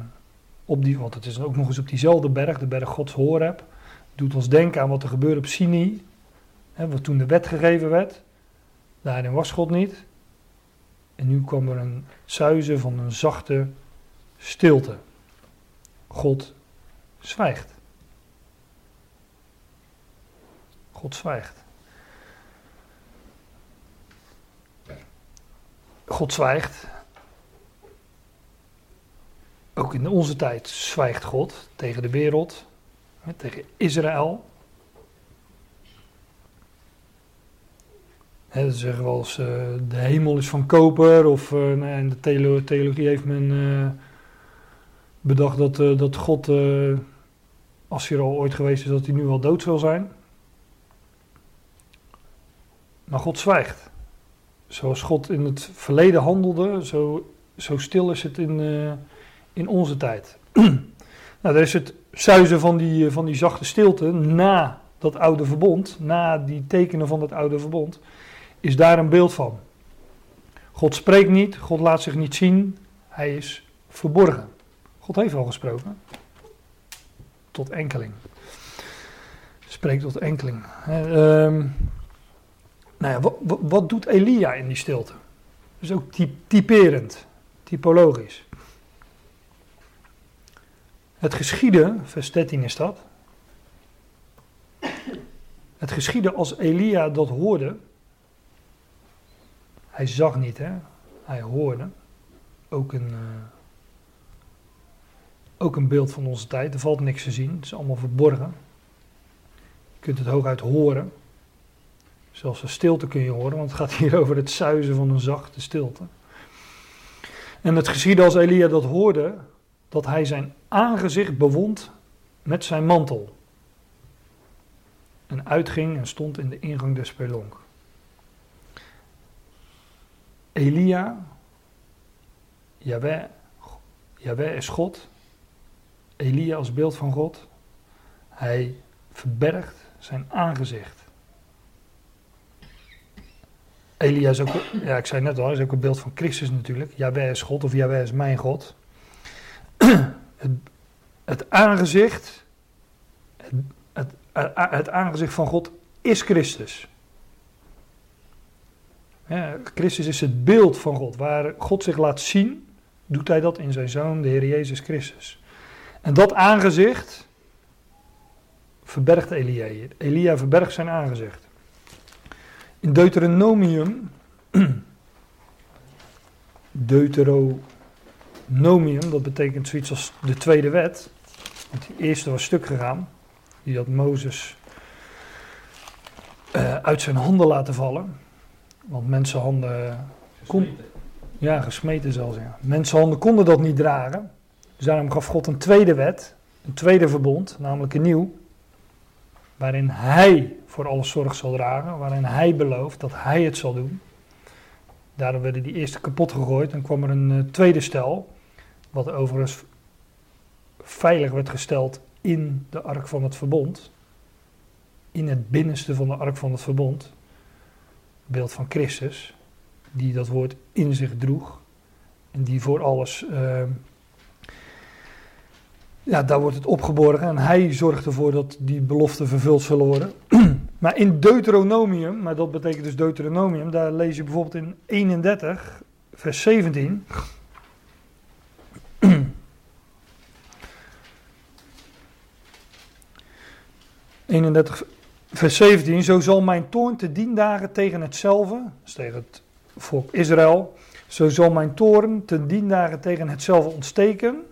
op die, want het is ook nog eens op diezelfde berg, de berg Gods Horeb, doet ons denken aan wat er gebeurde op Sinai, hè, wat toen de wet gegeven werd. Daarin was God niet. En nu kwam er een zuizen van een zachte stilte. God zwijgt. God zwijgt. God zwijgt. Ook in onze tijd zwijgt God tegen de wereld, tegen Israël. He, ze zeggen wel uh, de hemel is van koper, of uh, nou, in de theolo theologie heeft men uh, bedacht dat, dat God, als hij er al ooit geweest is, dat hij nu al dood zal zijn. Maar God zwijgt. Zoals God in het verleden handelde, zo, zo stil is het in, in onze tijd. *clears throat* nou, daar is het zuizen van die, van die zachte stilte na dat oude verbond, na die tekenen van dat oude verbond is daar een beeld van. God spreekt niet, God laat zich niet zien, hij is verborgen. God heeft al gesproken. Tot enkeling. Spreekt tot enkeling. Um, nou ja, wat, wat, doet Elia in die stilte? Is ook typerend, typologisch. Het geschieden, vers 13 is dat. Het geschieden als Elia dat hoorde, hij zag niet, hè? hij hoorde. Ook een, uh, ook een beeld van onze tijd. Er valt niks te zien, het is allemaal verborgen. Je kunt het hooguit horen. Zelfs de stilte kun je horen, want het gaat hier *laughs* over het zuizen van een zachte stilte. En het geschiedde als Elia dat hoorde, dat hij zijn aangezicht bewond met zijn mantel. En uitging en stond in de ingang der spelonk. Elia, Jaweh, Jaweh is God. Elia als beeld van God. Hij verbergt zijn aangezicht. Elia is ook, ja ik zei net al, is ook een beeld van Christus natuurlijk. Jaweh is God of Jaweh is mijn God. *clears throat* Het, het aangezicht, het, het, aangezicht van God is Christus. Hè, Christus is het beeld van God. Waar God zich laat zien, doet hij dat in zijn zoon, de Heer Jezus Christus. En dat aangezicht verbergt Elia. Elia verbergt zijn aangezicht. In Deuteronomium, *clears throat* Deuteronomium, dat betekent zoiets als de tweede wet. Want die eerste was stuk gegaan. Die had Mozes eh, uit zijn handen laten vallen. Want mensenhanden kon, ja, gesmeten zelfs. Ja. Mensenhanden konden dat niet dragen. Dus daarom gaf God een tweede wet, een tweede verbond, namelijk een nieuw. Waarin hij voor alles zorg zal dragen, waarin hij belooft dat hij het zal doen. Daarom werden die eerste kapot gegooid en kwam er een uh, tweede stel, wat overigens veilig werd gesteld in de ark van het verbond. In het binnenste van de ark van het verbond. Beeld van Christus, die dat woord in zich droeg. En die voor alles, uh, ja, daar wordt het opgeborgen. En hij zorgt ervoor dat die beloften vervuld zullen worden. *clears throat* maar in Deuteronomium, maar dat betekent dus Deuteronomium, daar lees je bijvoorbeeld in 31, vers 17. 31 *clears throat* vers 17. Zo zal mijn toorn te dien dagen tegen hetzelfde, dus tegen het volk Israël. Zo zal mijn toorn te dien dagen tegen hetzelfde ontsteken.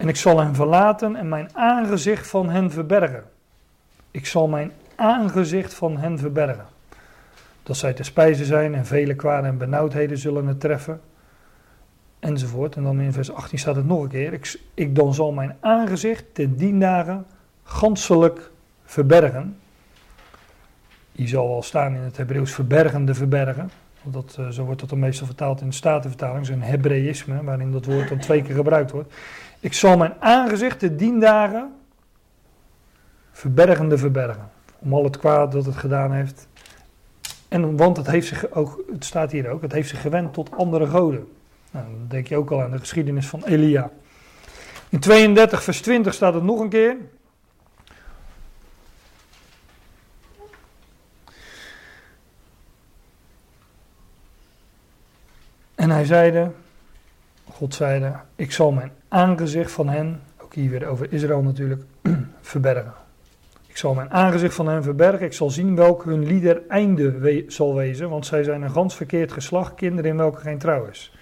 En ik zal hen verlaten en mijn aangezicht van hen verbergen. Ik zal mijn aangezicht van hen verbergen. Dat zij te spijzen zijn en vele kwade en benauwdheden zullen het treffen. Enzovoort. En dan in vers 18 staat het nog een keer. Ik, ik dan zal mijn aangezicht te dien dagen ganselijk verbergen. Die zal wel staan in het Hebreeuws verbergende verbergen. Dat, uh, zo wordt dat dan meestal vertaald in de Statenvertaling, zo'n Hebreïsme, waarin dat woord dan twee keer gebruikt wordt. Ik zal mijn aangezicht de diendagen verbergende verbergen. Om al het kwaad dat het gedaan heeft. En want het heeft zich ook, het staat hier ook, het heeft zich gewend tot andere goden. Nou, dan denk je ook al aan de geschiedenis van Elia. In 32 vers 20 staat het nog een keer. En hij zeide, God zeide, ik zal mijn aangezicht van hen, ook hier weer over Israël natuurlijk, *clears throat* verbergen. Ik zal mijn aangezicht van hen verbergen, ik zal zien welk hun lieder einde zal wezen, want zij zijn een gans verkeerd geslacht, kinderen in welke geen trouw is.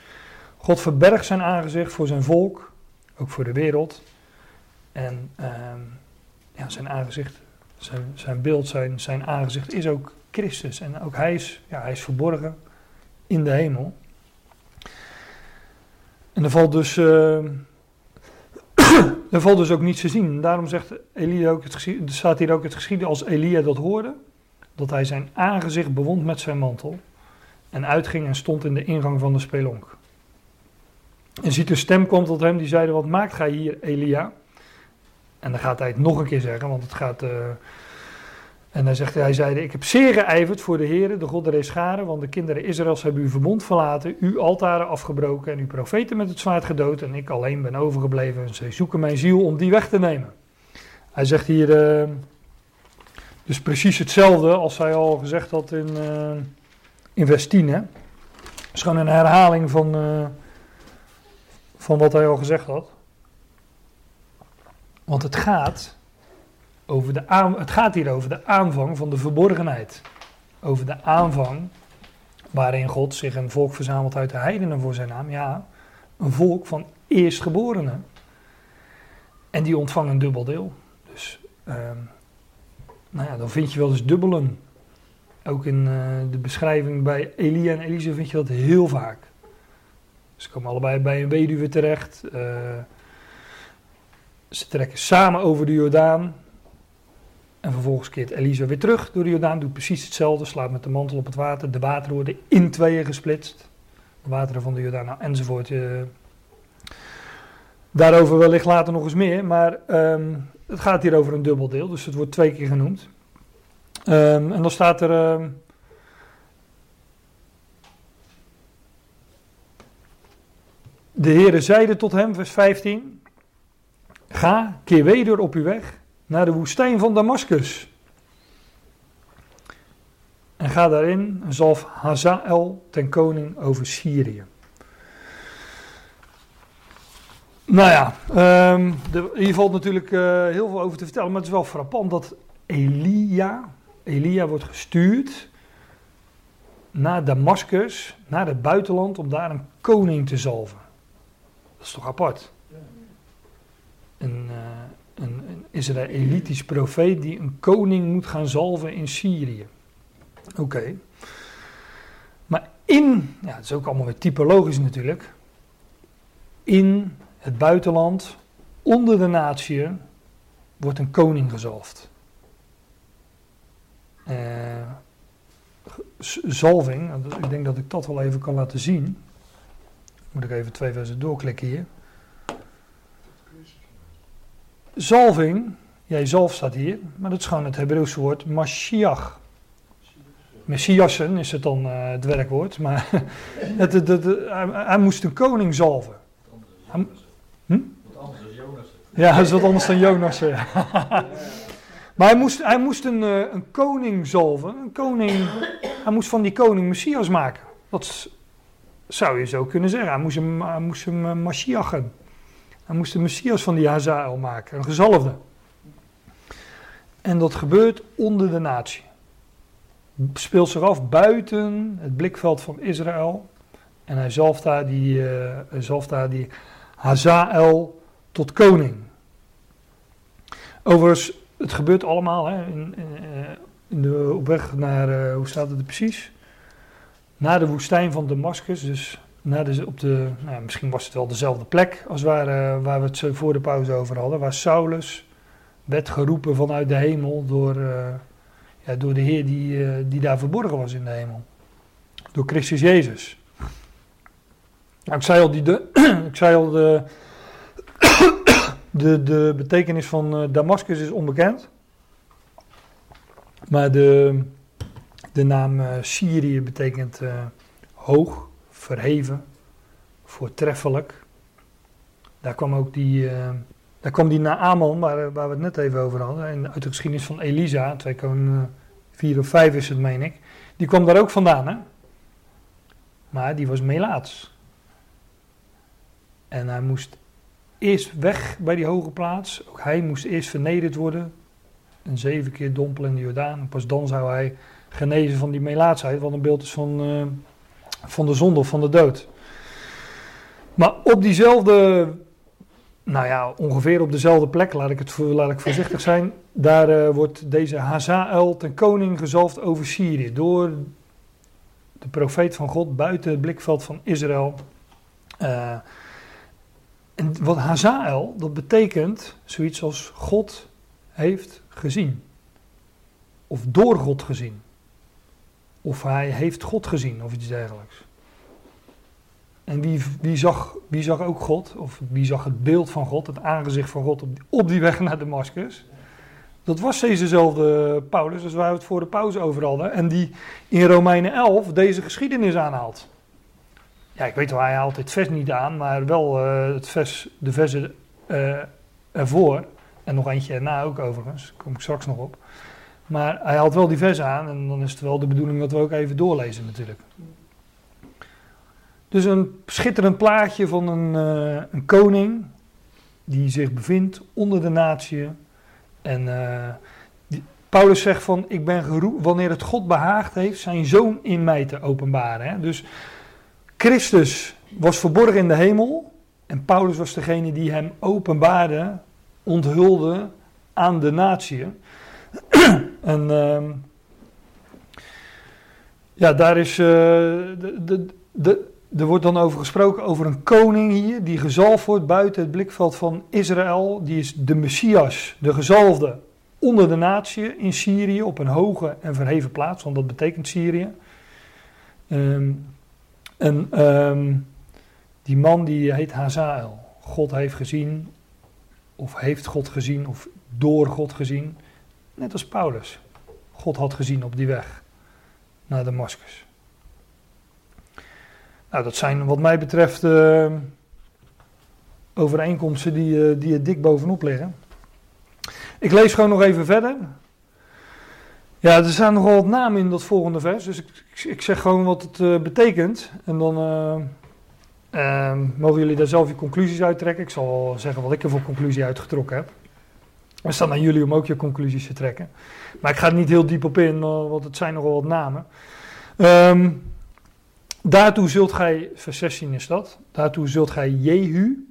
God verbergt zijn aangezicht voor zijn volk, ook voor de wereld. En uh, ja, zijn aangezicht, zijn, zijn beeld, zijn, zijn aangezicht is ook Christus. En ook hij is, ja, hij is verborgen in de hemel. En er valt dus, uh, *coughs* er valt dus ook niets te zien. Daarom zegt Elia ook, het staat hier ook het geschieden als Elia dat hoorde, dat hij zijn aangezicht bewond met zijn mantel en uitging en stond in de ingang van de spelonk. En ziet een stem komt tot hem die zeide, wat maakt gij hier Elia? En dan gaat hij het nog een keer zeggen, want het gaat... Uh, en hij zegt, hij zeide, ik heb zeer geijverd voor de Heer, de God der Escharen, want de kinderen Israëls hebben uw verbond verlaten, uw altaren afgebroken en uw profeten met het zwaard gedood en ik alleen ben overgebleven en zij zoeken mijn ziel om die weg te nemen. Hij zegt hier uh, dus precies hetzelfde als hij al gezegd had in, uh, in vers 10. Hè? Het is gewoon een herhaling van, uh, van wat hij al gezegd had. Want het gaat over de aan, het gaat hier over de aanvang van de verborgenheid. Over de aanvang waarin God zich een volk verzamelt uit de heidenen voor zijn naam. Ja, een volk van eerstgeborenen. En die ontvangen een dubbel deel. Dus uh, nou ja, dan vind je wel eens dubbelen. Ook in uh, de beschrijving bij Elia en Elise vind je dat heel vaak. Ze komen allebei bij een weduwe terecht. Uh, ze trekken samen over de Jordaan. En vervolgens keert Elisa weer terug door de Jordaan, doet precies hetzelfde, slaat met de mantel op het water. De wateren worden in tweeën gesplitst. De wateren van de Jordaan, nou, enzovoort. Uh, daarover wellicht later nog eens meer, maar um, het gaat hier over een dubbel deel, dus het wordt twee keer genoemd. Um, en dan staat er... Um, de Heere zeide tot hem, vers 15... Ga, keer weder op uw weg naar de woestijn van Damascus. En ga daarin en zalf Hazael ten koning over Syrië. Nou ja, ehm, de, hier valt natuurlijk eh, heel veel over te vertellen, maar het is wel frappant dat Elia, Elia wordt gestuurd naar Damascus, naar het buitenland, om daar een koning te zalven. Dat is toch apart? Een, uh, een, een Israëlitisch profeet die een koning moet gaan zalven in Syrië. Oké. Maar in, ja, het is ook allemaal weer typologisch natuurlijk. In het buitenland, onder de natie, wordt een koning gezalfd. Uh, zalving, ik denk dat ik dat wel even kan laten zien. Moet ik even twee versen doorklikken hier. Zalving, jij zalf staat hier, maar dat is gewoon het Hebreeuwse woord Mashiach. Messiassen is het dan uh, het werkwoord, maar *laughs* het, het, hij, moest een koning zalven. Wat anders dan. Ja, dat is wat anders dan Jonas. *laughs* Maar hij moest, hij moest een, uh, een koning zalven. Een koning, hij moest van die koning Messias maken. Dat zou je zo kunnen zeggen. Hij moest hem, hij moest hem uh, Mashiachen. Hij moest de Messias van die Hazael maken, een gezalfde. En dat gebeurt onder de natie. Speelt zich af buiten het blikveld van Israël. En hij zalft daar die, uh, zalft daar die Hazael tot koning. Overigens, het gebeurt allemaal hè, in, in, in de, op weg naar, uh, hoe staat het er precies? Naar de woestijn van Damascus, dus naar de, op de, nou, misschien was het wel dezelfde plek als waar, uh, waar we het voor de pauze over hadden, waar Saulus werd geroepen vanuit de hemel door, uh, ja, door de Heer die, uh, die daar verborgen was in de hemel. Door Christus Jezus. Nou, ik zei al, die de, *clears throat* ik zei al de, *coughs* de, de betekenis van Damascus is onbekend. Maar de, de naam Syrië betekent hoog verheven, voortreffelijk. Daar kwam ook die, uh, daar kwam die Naaman, waar, waar we het net even over hadden, en uit de geschiedenis van Elisa, 2 Koningen 4 of 5 is het, meen ik. Die kwam daar ook vandaan, hè? Maar die was melaats. En hij moest eerst weg bij die hoge plaats. Ook hij moest eerst vernederd worden. Een zeven keer dompelen in de Jordaan. En pas dan zou hij genezen van die melaatsheid. Wat een beeld is van, van de zonde of van de dood. Maar op diezelfde, nou ja, ongeveer op dezelfde plek, laat ik, het, laat ik voorzichtig zijn, daar uh, wordt deze Hazael ten koning gezalfd over Syrië door de profeet van God buiten het blikveld van Israël. Uh, en wat Hazael, dat betekent zoiets als God heeft gezien. Of door God gezien. Of hij heeft God gezien of iets dergelijks. En wie, zag, wie zag ook God? Of wie zag het beeld van God, het aangezicht van God op die, op die weg naar Damascus? Dat was dezezelfde Paulus, als waar we het voor de pauze over hadden. En die in Romeinen 11 deze geschiedenis aanhaalt. Ja, ik weet wel, hij haalt dit vers niet aan, maar wel uh, het vers, de versen uh, ervoor. En nog eentje erna ook overigens, daar kom ik straks nog op. Maar hij haalt wel die vers aan en dan is het wel de bedoeling dat we ook even doorlezen natuurlijk. Dus een schitterend plaatje van een, uh, een koning die zich bevindt onder de natie. En die, Paulus zegt van, ik ben geroepen, wanneer het God behaagd heeft, zijn zoon in mij te openbaren. Hè? Dus Christus was verborgen in de hemel en Paulus was degene die hem openbaarde, onthulde aan de natie. En uh, ja, daar is uh, de, de, de, er wordt dan over gesproken over een koning hier die gezalfd wordt buiten het blikveld van Israël. Die is de Messias, de gezalfde, onder de natie in Syrië op een hoge en verheven plaats, want dat betekent Syrië. Um, en um, die man die heet Hazael. God heeft gezien, of heeft God gezien, of door God gezien. Net als Paulus. God had gezien op die weg naar Damascus. Nou, dat zijn wat mij betreft uh, overeenkomsten die, uh, die er dik bovenop liggen. Ik lees gewoon nog even verder. Ja, er staan nogal wat namen in dat volgende vers. Dus ik, ik, zeg gewoon wat het eh, betekent. En dan eh, ehm, mogen jullie daar zelf je conclusies uit trekken. Ik zal zeggen wat ik er voor conclusie uitgetrokken heb. Het staat aan jullie om ook je conclusies te trekken. Maar ik ga er niet heel diep op in, eh, want het zijn nogal wat namen. Ehm, daartoe zult gij, vers 16 is dat, daartoe zult gij Jehu,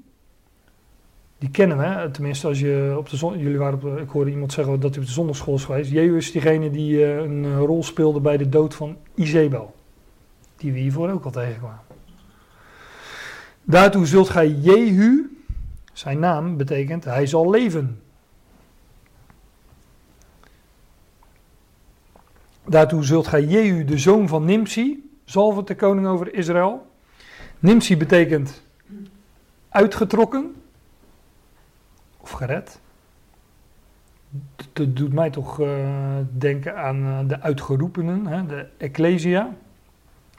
die kennen we, tenminste als je op de zon, jullie waren op ik hoorde iemand zeggen dat hij op de zondagschool is geweest. Jehu is diegene die eh, een eh, rol speelde bij de dood van Izebel, die we hiervoor ook al tegenkwamen. Daartoe zult gij Jehu, zijn naam betekent hij zal leven. Daartoe zult gij Jehu, de zoon van Nimsi, zalven de koning over Israël. Nimsi betekent uitgetrokken of gered. Dat doet mij toch eh, denken aan eh, de uitgeroepenen, hè, de Ecclesia.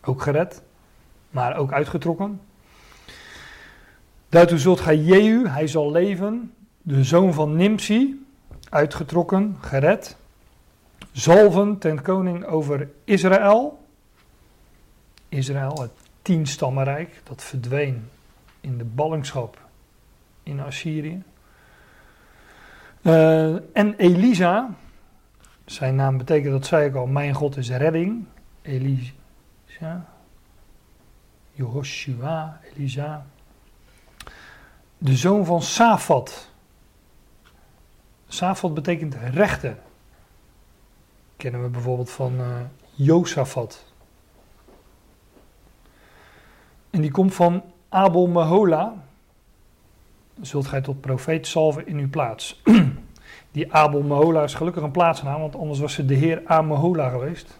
Ook gered, maar ook uitgetrokken. Daartoe zult gij Jehu, hij zal leven, de zoon van Nimsi, uitgetrokken, gered. Zalven ten koning over Israël. Israël, het tienstammenrijk, dat verdween in de ballingschap in Assyrië. Eh, en Elisa, zijn naam betekent, dat zei ik al, mijn God is redding. Elisa, Jehoshua, Elisa. De zoon van Safat. Safat betekent rechter. Kennen we bijvoorbeeld van eh Josafat. En die komt van Abel Mehola. Zult gij tot profeet salven in uw plaats. *clears throat* Die Abel Mehola is gelukkig een plaatsnaam, want anders was ze de heer Amehola geweest.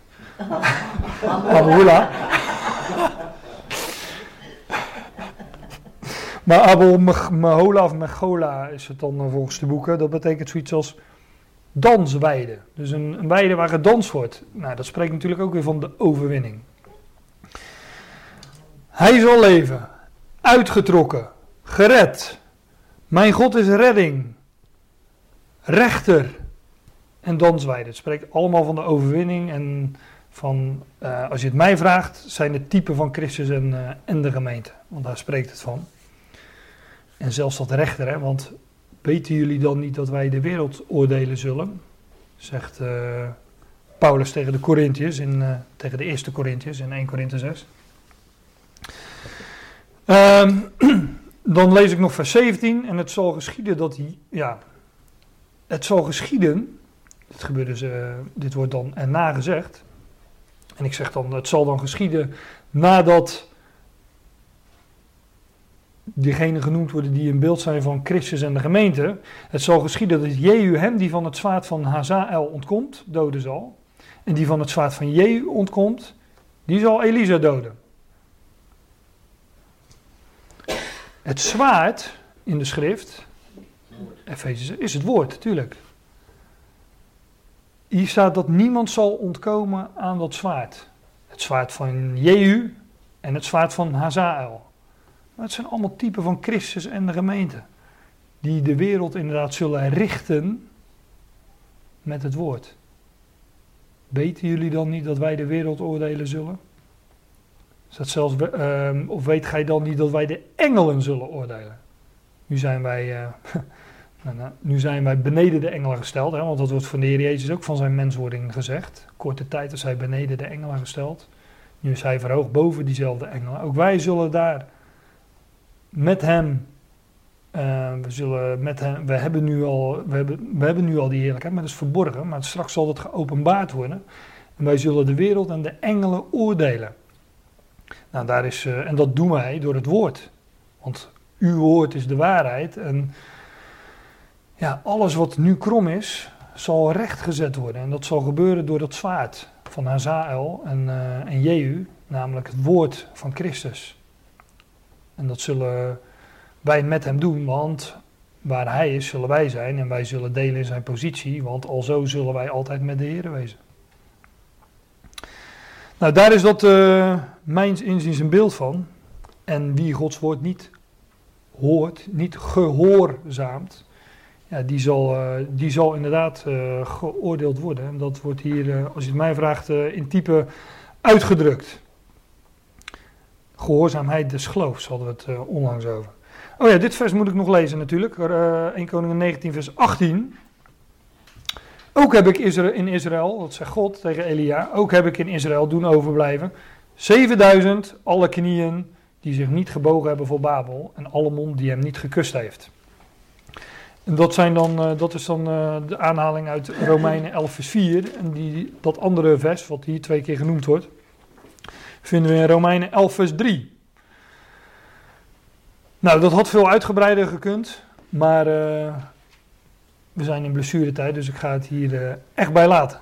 *laughs* Amehola. Maar Abel Mehola of Mechola is het dan eh, volgens de boeken. Dat betekent zoiets als dansweide. Dus een, een weide waar gedanst wordt. Nou, dat spreekt natuurlijk ook weer van de overwinning. Hij zal leven, uitgetrokken, gered. Mijn God is redding, rechter en dansweide. Het spreekt allemaal van de overwinning en van, eh, als je het mij vraagt, zijn het typen van Christus en, eh, en de gemeente. Want daar spreekt het van. En zelfs dat rechter, hè, want weten jullie dan niet dat wij de wereld oordelen zullen? Zegt eh, Paulus tegen de Corinthiërs, in, eh, tegen de eerste Corinthiërs in 1 Korinthe 6. Ehm, *clears throat* dan lees ik nog vers 17. En het zal geschieden dat hij. Ja. Het zal geschieden. Dit, gebeurt dus, dit wordt dan erna gezegd. En ik zeg dan: het zal dan geschieden nadat. Diegenen genoemd worden die in beeld zijn van Christus en de gemeente. Het zal geschieden dat Jehu hem die van het zwaard van Hazael ontkomt, doden zal. En die van het zwaard van Jehu ontkomt, die zal Elisa doden. Het zwaard in de schrift, Efezes, is het woord, natuurlijk. Hier staat dat niemand zal ontkomen aan dat zwaard. Het zwaard van Jehu en het zwaard van Hazael. Maar het zijn allemaal typen van Christus en de gemeente. Die de wereld inderdaad zullen richten met het woord. Weten jullie dan niet dat wij de wereld oordelen zullen? Is dat zelfs, ehm, of weet gij dan niet dat wij de engelen zullen oordelen? Nu zijn wij, eh, *laughs* nou, nou, nu zijn wij beneden de engelen gesteld, hè, want dat wordt van de Heer Jezus ook van zijn menswording gezegd. Korte tijd is hij beneden de engelen gesteld. Nu is hij verhoogd boven diezelfde engelen. Ook wij zullen daar met hem, eh, we zullen met hem, we hebben nu al, we hebben, we hebben nu al die heerlijkheid, maar dat is verborgen. Maar straks zal dat geopenbaard worden. En wij zullen de wereld en de engelen oordelen. Nou, daar is, eh, en dat doen wij door het woord. Want uw woord is de waarheid. En ja, alles wat nu krom is, zal rechtgezet worden. En dat zal gebeuren door dat zwaard van Hazael en, eh, en Jehu, namelijk het woord van Christus. En dat zullen wij met hem doen, want waar hij is, zullen wij zijn. En wij zullen delen in zijn positie, want alzo zullen wij altijd met de Heer wezen. Nou, daar is dat uh, mijns inziens een beeld van. En wie Gods woord niet hoort, niet gehoorzaamt, ja, die, zal, eh, die zal inderdaad eh, geoordeeld worden. En dat wordt hier, als je het mij vraagt, in type uitgedrukt. Gehoorzaamheid des geloofs hadden we het eh, onlangs over. Oh ja, dit vers moet ik nog lezen natuurlijk. Eh 1 Koningen 19 vers 18. Ook heb ik Isra- in Israël, dat zegt God tegen Elia, ook heb ik in Israël doen overblijven 7000 alle knieën die zich niet gebogen hebben voor Babel en alle mond die hem niet gekust heeft. En dat, zijn dan, eh, dat is dan de aanhaling uit Romeinen 11 vers 4. En die, dat andere vers, wat hier twee keer genoemd wordt, vinden we in Romeinen 11 vers 3. Nou, dat had veel uitgebreider gekund, maar eh, we zijn in blessuretijd, dus ik ga het hier eh, echt bij laten.